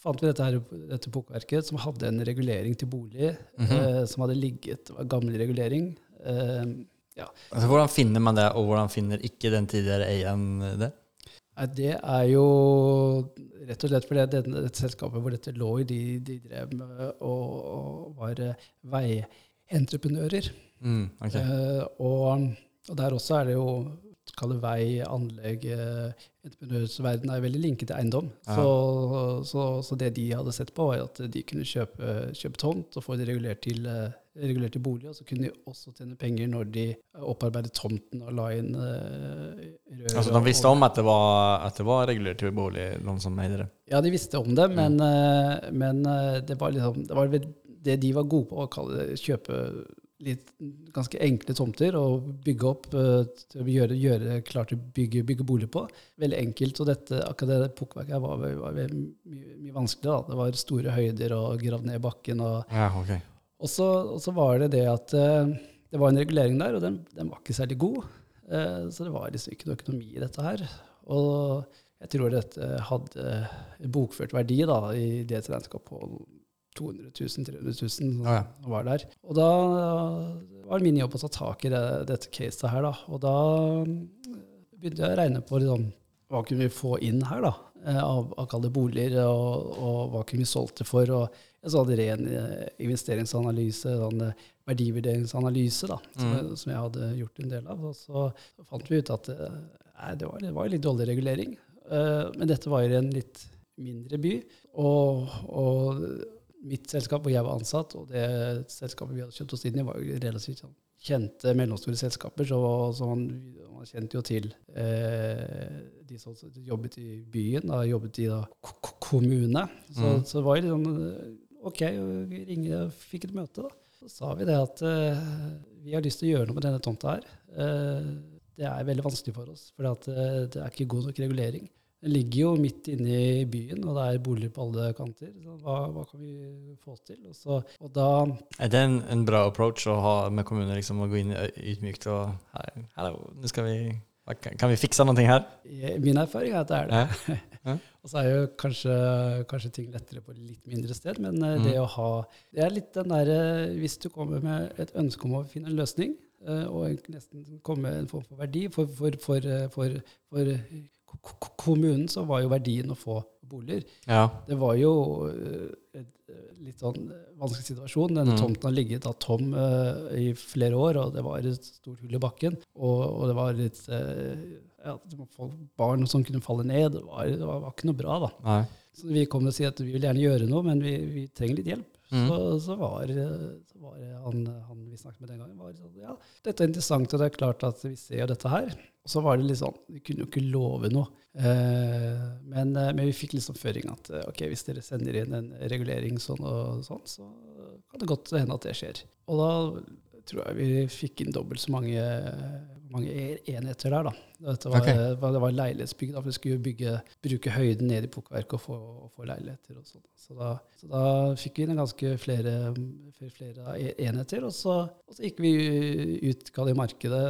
fant vi dette, her, dette bokverket som hadde en regulering til bolig, Mhm. eh, som hadde ligget Det var gammel regulering. Eh, ja. Altså, hvordan finner man det, og hvordan finner ikke den tidligere eieren det? Det er jo rett og slett fordi det, det selskapet hvor dette lå i, de, de drev med og, og var eh, veientreprenører. Mm, okay. Eh, og, og der også er det jo Kall det vei, anlegg eh, er veldig linket til eiendom. Ja. Så, så, så det de hadde sett på, var at de kunne kjøpe, kjøpe tomt og få det regulert til, eh, regulert til bolig. Og så kunne de også tjene penger når de opparbeidet tomten og la inn eh, rør. Altså, de visste om at det var, at det var regulert til bolig, noen som eide det? Ja, de visste om det, men, mm. men eh, det var liksom det, var det de var gode på, å kalle det kjøpe litt ganske enkle tomter å bygge opp eh, til å gjøre, gjøre klart til å bygge, bygge bolig på. Veldig enkelt. Og dette, akkurat pukkverket var, var, var mye, mye vanskeligere. Det var store høyder og gravd ned i bakken. Og, Ja, okay. og, så, og så var det det at eh, det var en regulering der, og den, den var ikke særlig god. Eh, så det var liksom ikke noe økonomi i dette her. Og jeg tror dette hadde bokført verdi da, i det regnskapet på 200 000, 300 000 som Ja, ja. var der. Og da var det min jobb å ta tak i det, dette caset her, da. Og da begynte jeg å regne på liksom, hva kunne vi få inn her, da. eh, Av, av boliger, og, og hva kunne vi solgt det for. Og jeg så hadde ren eh, investeringsanalyse, sånn eh, verdivurderingsanalyse, da, som, jeg, som jeg hadde gjort en del av. Og så fant vi ut at eh, nei, det, var, det var litt dårlig regulering. Uh, men dette var i en litt mindre by. Og, og mitt selskap hvor jeg var ansatt, og det selskapet vi hadde kjøpt oss inn i, var jo relativt sånn kjente mellomstore selskaper. Så, så man, man kjente jo til eh, de som jobbet i byen, da jobbet i da, kommune. Så, Mm. så det var sånn eh, OK, vi ringer og fikk et møte, da. Så sa vi det at eh, vi har lyst til å gjøre noe med denne tomta her. Eh, det er veldig vanskelig for oss, for det er ikke god nok regulering. Den ligger jo midt inne i byen, og det er boliger på alle kanter. Så hva, hva kan vi få til? Og, så, og da Er det en, en bra approach å ha med kommuner, liksom, å gå inn ydmykt og Hallo, nå skal vi kan, vi fikse noe her? Min erfaring er at det er det. Ja. Og så er jo kanskje, kanskje ting lettere på litt mindre sted, men mm. det å ha Det er litt den derre Hvis du kommer med et ønske om å finne en løsning, eh, og nesten komme med en form for verdi for, for, for, eh, for, kommunen, så var jo verdien å få boliger. Ja. Det var jo en eh, litt sånn eh, vanskelig situasjon. Denne Mm. tomten har ligget da tom uh, i flere år, og det var et stort hull i bakken. Og, og det var litt uh, ja, barn som kunne falle ned. Det var, det var, var ikke noe bra, da. Nei. Så vi kom og si at vi vil gjerne gjøre noe, men vi, vi trenger litt hjelp. Mm. Så, så, var, eh, så var han, han vi snakket med den gangen, var sånn Ja, dette er interessant, og det er klart at vi ser jo dette her. Og så var det litt sånn Vi kunne jo ikke love noe. Eh, men, eh, men vi fikk liksom føring at eh, ok, hvis dere sender inn en regulering sånn og sånn, så kan det godt hende at det skjer. Og da tror jeg vi fikk inn dobbelt så mange, mange e- enheter der, da. Dette var, Ok. var- det var leilighetsbygg, da, for vi skulle bygge, bruke høyden ned i pukkverket og få, og få leiligheter og sånt. Så da, så da fikk vi inn ganske flere, flere, e- enheter, og så, og så gikk vi ut i markedet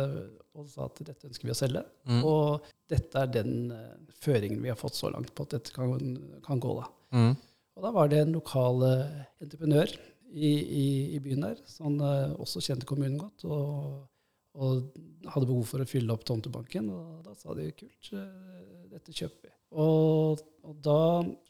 og sa at dette ønsker vi å selge. Mm. Og dette er den eh, føringen vi har fått så langt på at dette kan, kan gå, da. Mm. Og da var det en lokal eh, entreprenør i, i, i byen der, som eh, også kjente kommunen godt, og, og hadde behov for å fylle opp tomtebanken. Og da sa de kult, eh, dette kjøper vi. Og, og da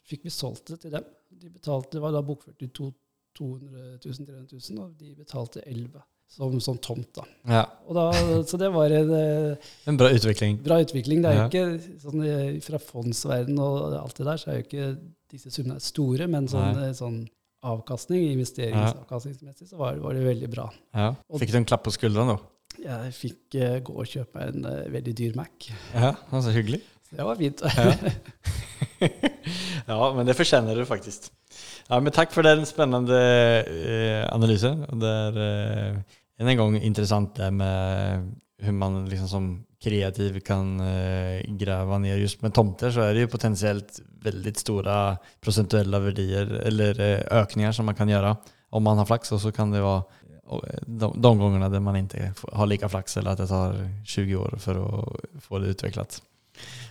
fikk vi solgt det til dem. De betalte, det var da bokført i to- 200 000-300 000, og de betalte 11 som, som tomt. da. Ja. Da, så det var en eh, En bra utvikling. bra utvikling. Det er jo ikke sånn eh, Fra fondsverden og alt det der, så er jo ikke disse summene store, men sånn, sånn avkastning, investeringsavkastningsmessig, så var, var det veldig bra. Ja. Fikk du en klapp på skulderen da? Jeg fikk uh, gå og kjøpe en uh, veldig dyr Mac. Ja, så hyggelig. Så det var fint. Ja. Ja, men det fortjener du faktisk. Ja, men takk for den spennende uh, analysen. Det er uh, en gang interessant det med hvordan man liksom som kreativ kan uh, grave ned Just med tomter så er det jo potensielt veldig store prosentuelle verdier eller økninger ökningar som man kan gjøre Om man har flaks, og så kan det være eh, de, de gångerna där man inte har lika flax eller att det tar 20 år för att få det utvecklat.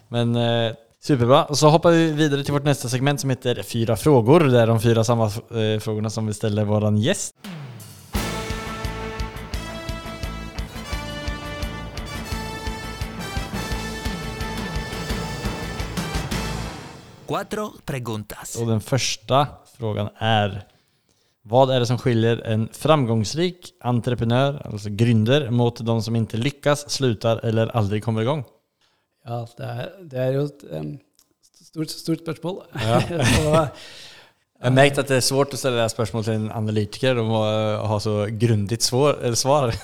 Men eh, superbra. Och så hoppar vi vidare till vårt nästa segment som heter Fyra frågor. Det är de fyra samma eh, frågorna som vi ställer våran gäst. Cuatro preguntas. Och den första frågan är Vad är det som skiljer en framgångsrik entreprenör, alltså gründer, mot de som inte lyckas, slutar eller aldrig kommer igång? Ja, det er, det er jo et um, stort, stort spørsmål. Ja. så, Jag har märkt at det er svårt å stille det spørsmålet til en analytiker. De må eh, ha så grundig svar.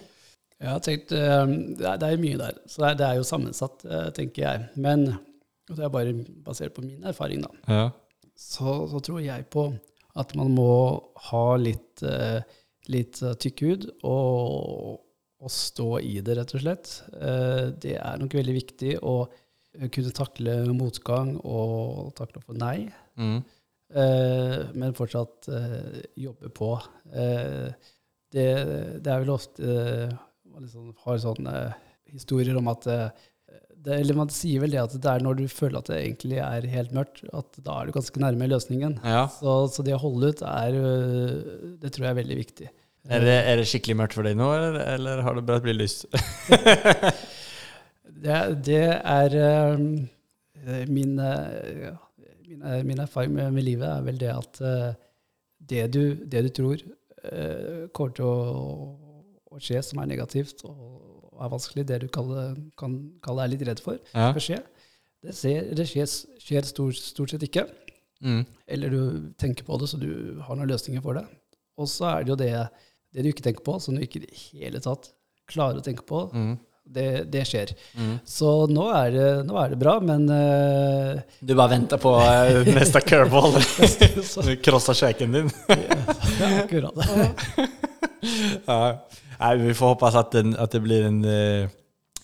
ja, tenkt det, er, er mye der. Så det er, det er jo sammensatt, eh, tenker jeg. Men det er bare basert på min erfaring, da. ja. Så, så tror jeg på at man må ha litt, eh, litt eh, tykk hud og, og stå i det, rett og slett. Eh, det er nok veldig viktig å kunne takle motgang og takle å få nei. Mm. Men fortsatt jobbe på. Det, det er vel ofte man liksom har sånne historier om at det, Eller man sier vel det at det er når du føler at det egentlig er helt mørkt, at da er du ganske nærme løsningen. Ja. Så, så det å holde ut er eh, Det tror jeg er veldig viktig. Er det, er det skikkelig mørkt for deg nå, eller, eller har det bare blitt lyst? Det, det er um, min, eh, min, eh, min erfaring med, med livet er vel det at uh, det, du, det du tror uh, kommer til å, å skje som er negativt og er vanskelig, det du kaller, kan kalle er litt redd for, Ja. skal skje, det, ser, det skjer, skjer stort, stort sett ikke. Mm. Eller du tenker på det, så du har noen løsninger for det. Og så er det jo det, det du ikke tenker på, som du ikke i det hele tatt klarer å tenke på, Mm. det, det skjer. Mm. Så nå er det, nå er det bra, men uh, Du bare venter på uh, neste curveball. Du krossar kjeken din. ja, akkurat. ja. Nej, vi får hoppas att, den, att det blir en, eh,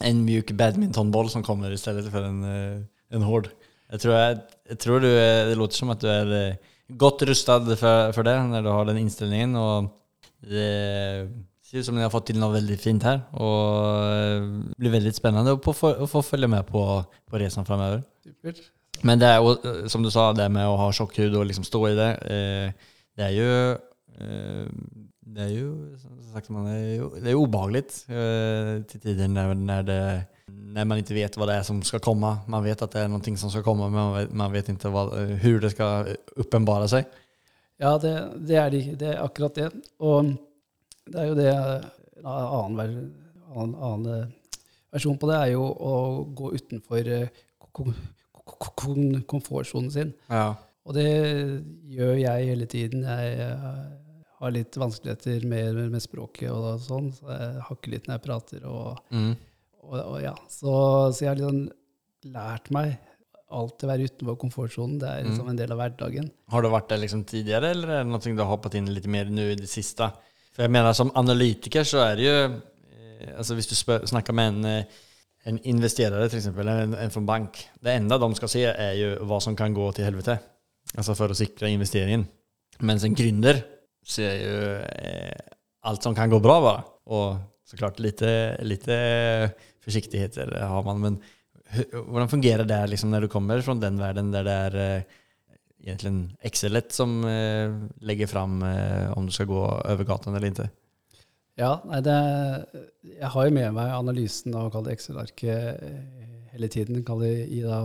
en mjuk badmintonboll som kommer istället för en, eh, en hård. Jag tror, jag, jag tror du det låter som att du är godt rustet for, för, för det når du har den innstillingen. Og det ser ut som de har fått til noe veldig fint her. Och eh, det blir veldig spennende å få, følge med på, på resan framover. Men det er eh, som du sa, det med å ha sjokkhud og liksom stå i det. Eh, det er jo eh, det er jo sagt, man er jo, det er jo eh, til tider når, når, det, når, man ikke vet hva det er som skal komme. Man vet at det er noe som skal komme, men man vet, man vet ikke eh, det skal åpenbare seg. Ja, det, det, er de, det er akkurat det. Og det er jo det En annen, annen, annen eh, versjon på det er jo å gå utenfor eh, kom, kom, kom, komfortsonen sin. Ja. Og det gjør jeg hele tiden. Jeg har litt vanskeligheter med, med språket og sånn, så jeg hakker litt når jeg prater. Og, Mm. og, og ja, så, så jeg har liksom lært meg alltid være utenfor komfortsonen. Det er liksom en del av hverdagen. Har du vært der liksom tidligere, eller er det noe du har hoppet inn litt mer nå i det siste? For jeg mener, som analytiker så er det jo altså hvis du snakker med en, eh, en investerare till exempel, en, en från bank. Det enda de skal se er jo hva som kan gå til helvete. Altså for å sikre investeringen. Mens en gründer ser ju eh, allt som kan gå bra bara. Och såklart lite, lite försiktigheter har man. Men hvordan fungerer det liksom når du kommer fra den verden der det er eh, egentligen Excelet som eh, legger fram eh, om du skal gå over gaten eller ikke? Ja, nei, det, jeg har jo med meg analysen av Excel-arket eh, hele tiden, kall det i da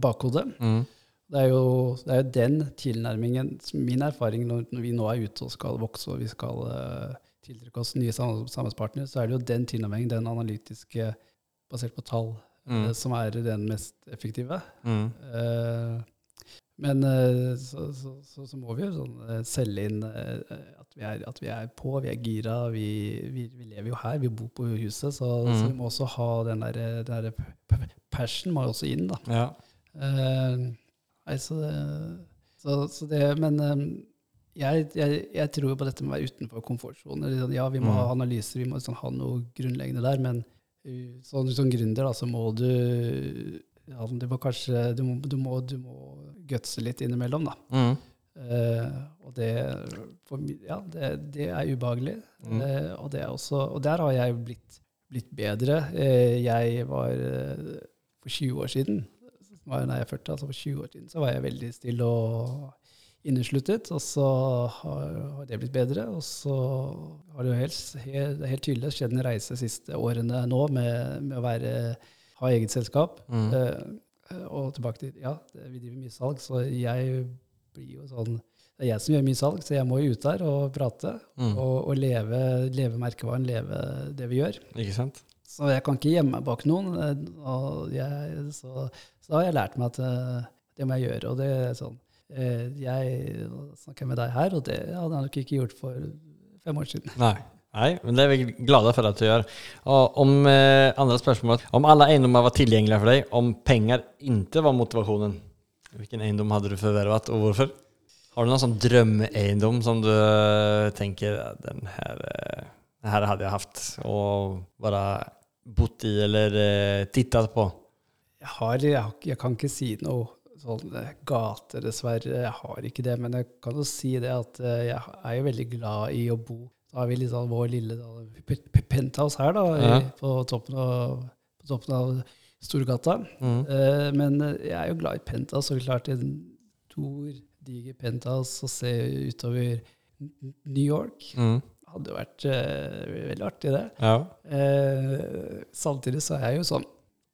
bakhodet. Mm. Det er, jo, det er jo den tilnærmingen, som min erfaring når, når vi nå er ute og skal vokse og vi skal uh, tiltrekke oss nye sam- samarbeidspartnere, så er det jo den tilnærmingen, den analytiske basert på tall, Mm. uh, som er den mest effektive. Mm. Uh, men eh, så, så, så, så må vi jo sånn eh, selge inn eh, at, vi er, at vi er på, vi er gira. Vi, vi, vi lever jo her, vi bor på huset, så, så Mhm. vi må også ha den der, den der passion må jo også inn. da. Ja. Eh, nei, så det, så, så det Men eh, jeg, jeg, jeg tror på dette med å være utenfor komfortsonen. Sånn, Ja, vi må Mm. ha analyser, vi må sånn, ha noe grunnleggende der, men som sånn, sånn gründer da, så må du ja, du må kanskje du må, du, må, du må gutse litt innimellom, da. Mm. Uh, og det, for, ja, det, det er ubehagelig. Mm. Uh, og, det er også, og der har jeg blitt, blitt bedre. Uh, jeg var eh, for 20 år siden, var, nei, jeg er 40, altså for 20 år siden, så var jeg veldig stille og innesluttet. Og så har, det blitt bedre. Og så har det jo helt, helt, helt tydelig skjedd en reise de siste årene nå med, med å være, ha eget selskap. Mm. Eh, og tilbake til Ja, vi driver mye salg, så jeg blir jo sånn Det er jeg som gjør mye salg, så jeg må jo ut der og prate. Mm. Og, og leve, leve merkevaren, leve det vi gjør. Ikke sant? Så jeg kan ikke gjemme meg bak noen. eh, jeg, så, så har jeg lært meg at eh, det må jeg gjøre. Og det er sånn eh, Jeg snakker med deg her, og det hadde jeg nok ikke gjort for fem år siden. Nei. Nei, men det er vi glade for at du gjør. Og om eh, andre spørsmål Om alle eiendommer var tilgjengelige for deg, om penger ikke var motivasjonen, hvilken eiendom hadde du forvervet, og hvorfor? Har du noen sånn drømmeeiendom som du tenker "Ja, den her, den her hadde jeg hatt og bare bodd i eller eh, tittet på? Jeg, har, jeg, jeg kan ikke si noe sånn eh, gate, dessverre. Jeg har ikke det. Men jeg kan jo si det at eh, jeg er jo veldig glad i å bo. Da har vi sånn vår lille da, p- penthouse her da, i, på, toppen av, på toppen av Storgata. Mm. Eh, men jeg er jo glad i penthouse, og klart en stor, diger penthouse og se utover New York Mm. Hadde jo vært uh, veldig artig, det. Ja. Uh, samtidig så er jeg jo sånn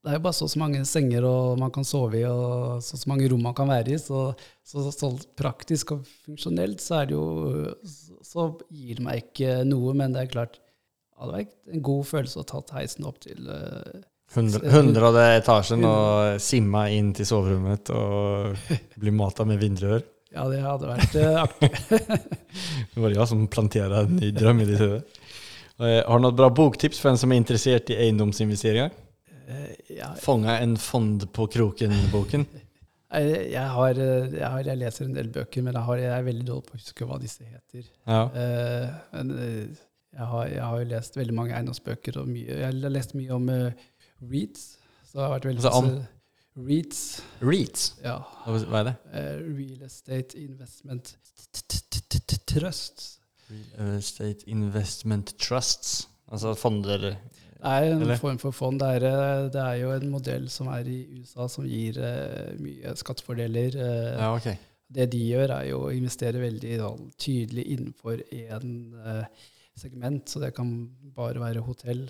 Det er jo bare så og så mange senger og man kan sove i, og så og så mange rom man kan være i. Så, så, så praktisk og funksjonelt så er det jo Så, gir det meg ikke noe, men det er klart det hadde vært en god følelse å ha tatt heisen opp til uh, Hundrede Hundrade etasjen og simma inn til soverommet og bli matet med vindrør. Ja, det hadde vært eh, artig. Det var jeg som planterte en ny drøm i ditt hode. Eh, Har du noe bra boktips for en som er interessert i eiendomsinvesteringer? Eh, ja, Fånga en fond på kroken-boken. jeg, har, jeg, har, jeg leser en del bøker, men jeg, har, jeg er veldig dårlig på å huske hva disse heter. Ja. Uh, men jeg, har, jeg har lest veldig mange eiendomsbøker, og mye, jeg har lest mye om uh, Reeds. Så det har vært veldig Altså masse- REITs, REITs. ja. Hva er det? eh, Real Estate Investment Trust. Real Estate Investment Trusts. Altså fonder Det er en Eller? form for fond. Det er, eh, det er jo en modell som er i USA som gir uh, mye skattefordeler. Uh, Ja, ok. Det de gjør, er jo å investere veldig da, tydelig innenfor én segment. Så det kan bare være hotell.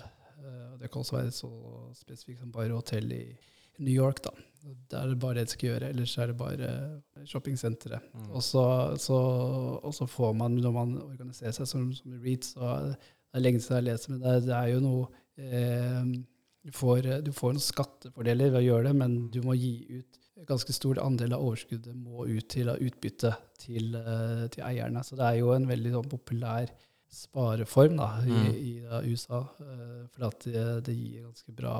det kan også være så spesifikt som bare hotell i New York. da. Der er det bare det jeg skal gjøre. Ellers er det bare shoppingsentre. Mm. Og, så, så, og så får man, når man organiserer seg som, som REIT, så det er lenge siden jeg har lest, men det er, det er jo noe eh, du, får, du får noen skattefordeler ved å gjøre det, men du må gi ut en ganske stor andel av overskuddet må ut til utbytte til, eh, til eierne. Så det er jo en veldig sånn, populær spareform da, i, Mm. i i, USA, eh, for at det, det gir ganske bra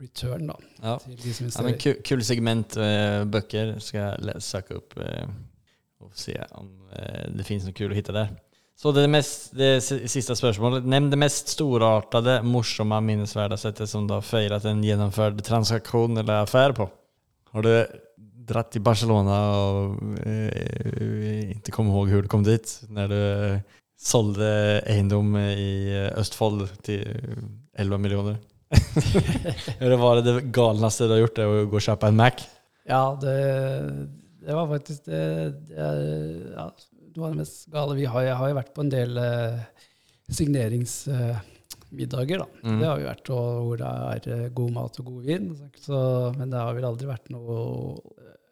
return da, Ja. til de som Ja, men kul, kul segment uh, bøker. Ska jeg søke opp uh, og se om uh, det finnes noe kul å finne der. Så det, mest, det siste spørsmålet. Nevn det mest storartede, morsomme, minnesvärda sättet som du har feiret en gjennomført transaktion eller affære på. Har du dratt til Barcelona og eh, ikke kommer ihåg hvordan du kom dit når du solgte eiendom i Østfold til 11 miljoner? Eller var det det galneste du har gjort, det å gå og kjøpe en Mac? Ja, det, det var faktisk det, det ja, det var det mest gale. Vi har, jeg har jo vært på en del eh, signeringsmiddager, da. Mm. Det har vi vært, og hvor det er eh, god mat og god vin. Så, men det har vel aldri vært noe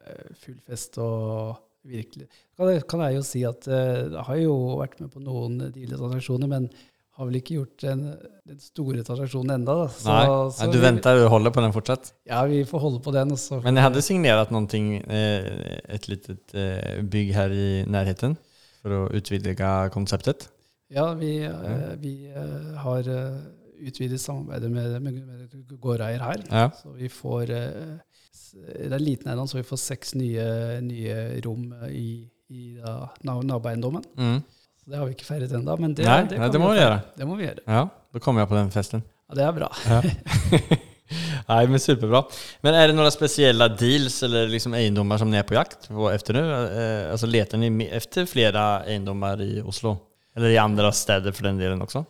eh, full fest og virkelig kan, jeg- kan jeg jo si at eh, jeg har jo vært med på noen deal-transaksjoner, men har vel ikke gjort den, den store transaksjonen enda. Nei, så du vi- venter, og holder på den fortsatt? Ja, vi får holde på den. Også. Men jeg hadde signert noe, eh, et litet eh, bygg her i nærheten, for å utvide konseptet. Ja, vi, eh, vi har utvidet samarbeidet med, med, med gårdeier her. Ja. Så vi får det er en liten eiendom, så vi får seks nye, nye rom i, i naboeiendommen. Mm. Så det har vi ikke feiret ennå, men det, Nei, det, nei, det må vi gjøre. Det må vi gjøre. Ja, Da kommer jeg på den festen. Ja, det er bra. Nei, men superbra. Men er det noen spesielle deals eller liksom eiendommer som dere er på jakt på efter nu? Eh, altså, Leter ni etter efter eiendommer i Oslo? Eller i andre steder for den delen også?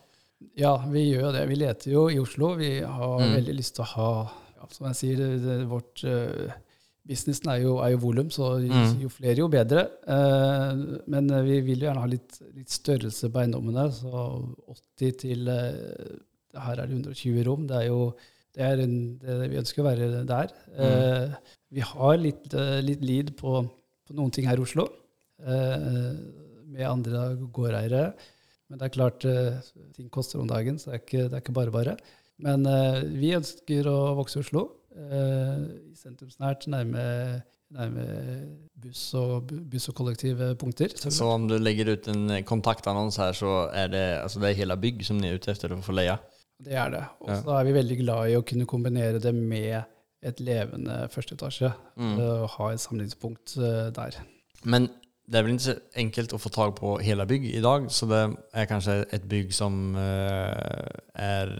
Ja, vi gjør jo det. Vi leter jo i Oslo. Vi har Mm. veldig lyst til å ha ja, Som jeg sier, det, det, vårt uh, businessen er jo, er jo volum, så jo, Mm. jo flere, jo bedre. Eh, men eh, vi vil jo gjerne ha litt, litt størrelse på eiendommene. Så 80 til eh, Her er det 120 rom. Det er jo det er en, det, Vi ønsker å være der. Eh, vi har litt, eh, litt lead på, på noen ting her i Oslo. eh, med andre gårdeiere. Men det er klart, ting koster om dagen, så det er ikke, det er ikke bare bare. Men vi ønsker å vokse i Oslo. Eh, sentrumsnært, nærme, nærme buss og, buss og kollektive punkter. Så, om du legger ut en kontaktannons her, så er det, altså det er hele bygg som ni er ute efter å få leie? det er det. Og Ja. så er vi veldig glad i å kunne kombinere det med et levende første etasje. Mm. eh, Og ha et samlingspunkt eh, der. Men det er vel ikke enkelt å få tag på hele bygg dag, så det er kanskje et bygg som er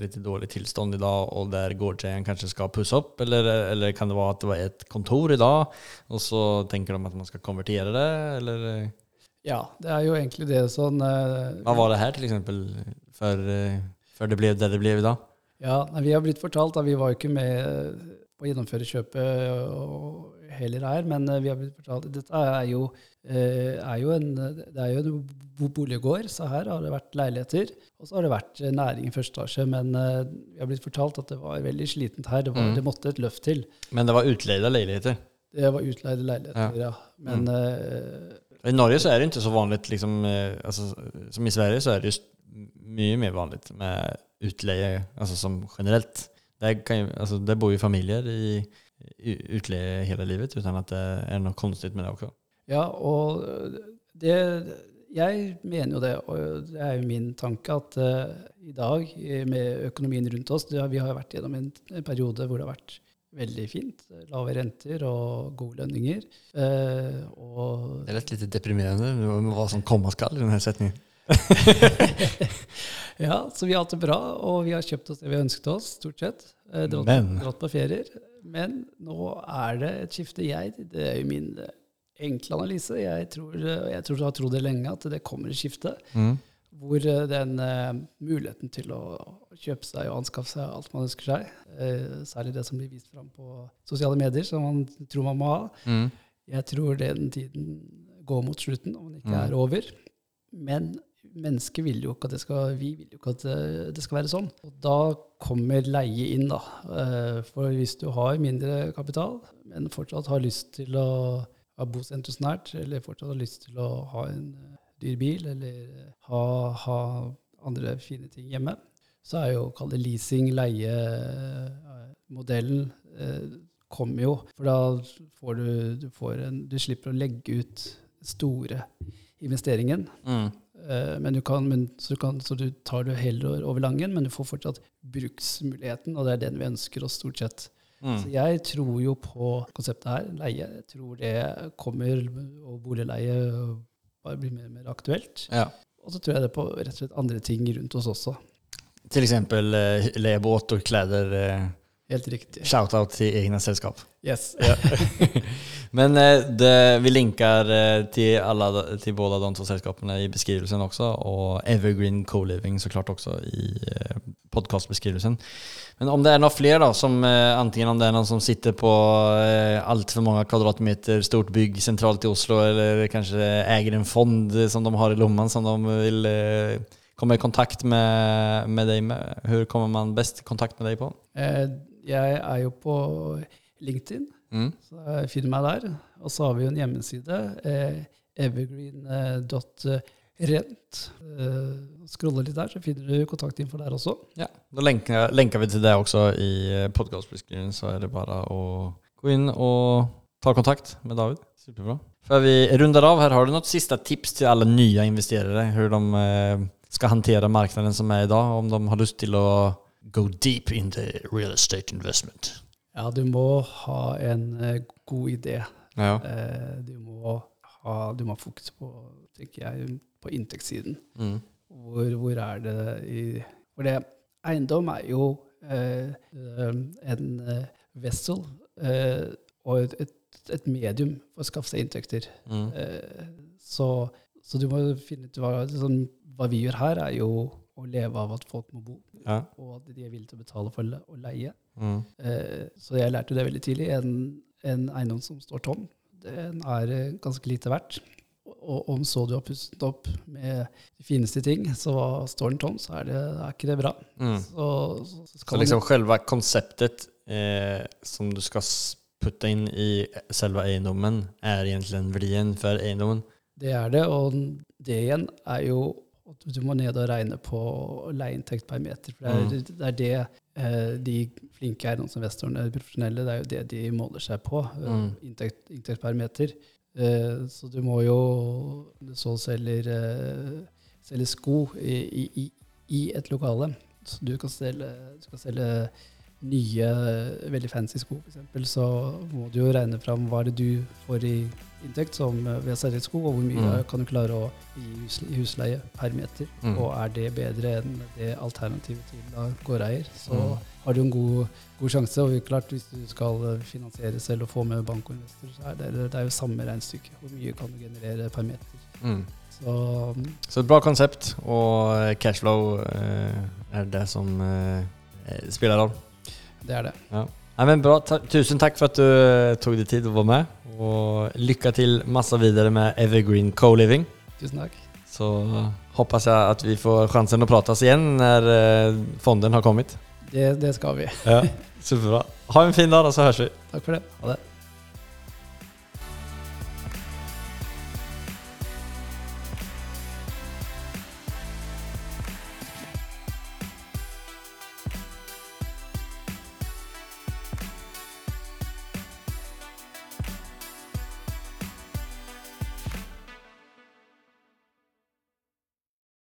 litt i dårlig tilstand i dag, og der gårdsägaren kanskje skal pusse opp, eller, eller kan det være at det var et kontor i dag, og så tenker de at man skal konvertere det, eller eh, Ja, det er jo egentlig det sånn Hva var det her, til eksempel, før, eh, för det ble det det i dag? Ja, vi har blitt fortalt at vi var jo ikke med eh, på å gjennomføre kjøpet heller her, men eh, vi har blitt fortalt dette er jo, eh, er jo en, det er jo en boliggård, så her har det vært leiligheter, og så har det vært eh, næring i første etasje, men eh, vi har blitt fortalt at det var veldig slitent her, det, var, Mm. det måtte et løft til. Men det var utleide leiligheter? Det var utleide leiligheter, ja. Men eh, I Norge så er det ikke så vanlig, liksom, altså, som i Sverige så er det mye mer vanlig med utleie altså, som generelt. Där, kan altså, alltså, bor jo familier i, utleie hele livet utan at det er noe konstigt med det också. Ja, og det Jeg mener jo det, og det er jo min tanke, at uh, i dag, eh, med økonomien rundt oss det, Vi har vært gjennom en, en periode hvor det har vært veldig fint. Lave renter og gode lønninger. Uh, og Det lät litt deprimerende med hva som kommer skal i denne setningen. Ja, så vi har hatt det bra, og vi har kjøpt oss det vi ønsket oss, stort sett. Uh, Dratt, Men. dratt på ferier. Men nå er det et skifte. Jeg, det er jo min enkle analyse. Jeg tror, eh, jeg tror du har trodd det lenge, at det kommer et skifte. Mm. Hvor eh, den uh, muligheten til å kjøpe seg og anskaffe seg alt man ønsker seg, uh, særlig det som blir vist fram på sosiale medier, som man tror man må ha, Mm. jeg tror den tiden går mot slutten, om den ikke Mm. er over. Men mennesket vil jo ikke at det skal, vi vil jo ikke at det, skal være sånn. Og da kommer leie inn, da. For hvis du har mindre kapital, men fortsatt har lyst til å ha bosenter snært, eller fortsatt har lyst til å ha en eh, dyr bil, eller ha, ha andre fine ting hjemme, så er jo, kall det leasing, leie-modellen eh, kommer jo. For da får du, du, får en, du slipper å legge ut store investeringen. Mm. Eh, men du kan, men, så, kan, så du tar det heller over langen, men du får fortsatt bruksmuligheten, og det er den vi ønsker oss stort sett. Så Mm. jeg tror jo på konseptet her, leie. Jeg tror det kommer, og boligleie bare blir mer og mer aktuelt. Ja. Og så tror jeg det på rett og slett andre ting rundt oss også. Til eksempel eh, leiebåt og klær. Eh, Helt riktig. Shoutout til egne selskap. Yes. Men eh, det, vi linker til, alle, til både de to selskapene i beskrivelsen også, og Evergreen Co-Living så klart også i podkastbeskrivelsen. podcastbeskrivelsen. Men om det er noen flere, da, som enten antingen om det er noen som sitter på altfor mange kvadratmeter stort bygg sentralt i Oslo eller kanskje eier en fond eh, som de har i lommen, som de vil komme i kontakt med, med deg med. Hur kommer man best i kontakt med deg på? Eh, Jeg er jo på LinkedIn, Mm. så jeg finner meg der. Og så har vi jo en hjemmeside, eh, evergreen.rent. Eh, Skrolle litt der, så finner du kontaktinfo der også. Ja, Da lenker, lenker vi til det også i podkastbeskrivelsen, så er det bare å gå inn og ta kontakt med David. Superbra. Før vi runder av her har du noen siste tips til alle nye investerere. Hvordan de skal håndtere markedet som i dag, om de har lyst til att go deep in the real estate investment? Ja, du må ha en eh, god idé. Ja. Eh, du, må ha, du må ha fokus på, tenker jeg, på inntektssiden. Mm. Hvor, hvor er det i For det, eiendom er jo eh, eh, en eh, vessel eh, og et, et, et medium for å skaffe seg inntekter. Mm. Eh, så, så du må finne ut hva, liksom, hva vi gjør her, er jo å leve av at folk må bo, Ja. og at de er villige til å betale for å leie. Mm. Eh, så jeg lærte det veldig tidlig. En, en eiendom som står tom, den er eh, ganske lite verdt. Og om så du har pustet opp med de fineste ting, så står den tom, så er, det, er ikke det bra. Mm. Så, så, så Så liksom man, konseptet konceptet eh, som du skal putte inn i selve eiendommen, er egentlig en verdien for eiendommen? det er det, og det igjen er jo at du må ned og regne på leieinntekt per meter. For det er Mm. det, er det eh, de flinke eiendomsinvestorene, profesjonelle, det er jo det de måler seg på. eh, Mm. Inntekt, inntekt per meter. Eh, så du må jo så selger, eh, selger sko i, i, i, i et lokale. Så du kan selge, du kan selge nye, veldig fancy sko, f.eks., så må du jo regne fram hva er det du får i inntekt som eh, ved å selge sko, og hvor mye Mm. kan du klare å gi i husleie per meter. Mm. Og er det bedre enn det alternativet til da gårdeier, så Mm. har du en god, god sjanse. Og klart, hvis du skal eh, finansiere selv og få med bank og investor, så er det, det er jo samme regnestykke. Hvor mye kan du generere per meter? Mm. Så Så et bra konsept, og eh, cashflow eh, er det som eh, spiller rolle. roll. Det er det. Ja. Ja, men bra, Ta tusen takk for at du tok tog dig tid å være med. Og lykke til masse videre med Evergreen Co-Living. Tusen takk. Så hoppas jeg at vi får chansen å prates igjen når eh, fonden har kommet. Det, det skal vi. Ja, superbra. Ha en fin dag og så høres vi. Takk for det. Ha det.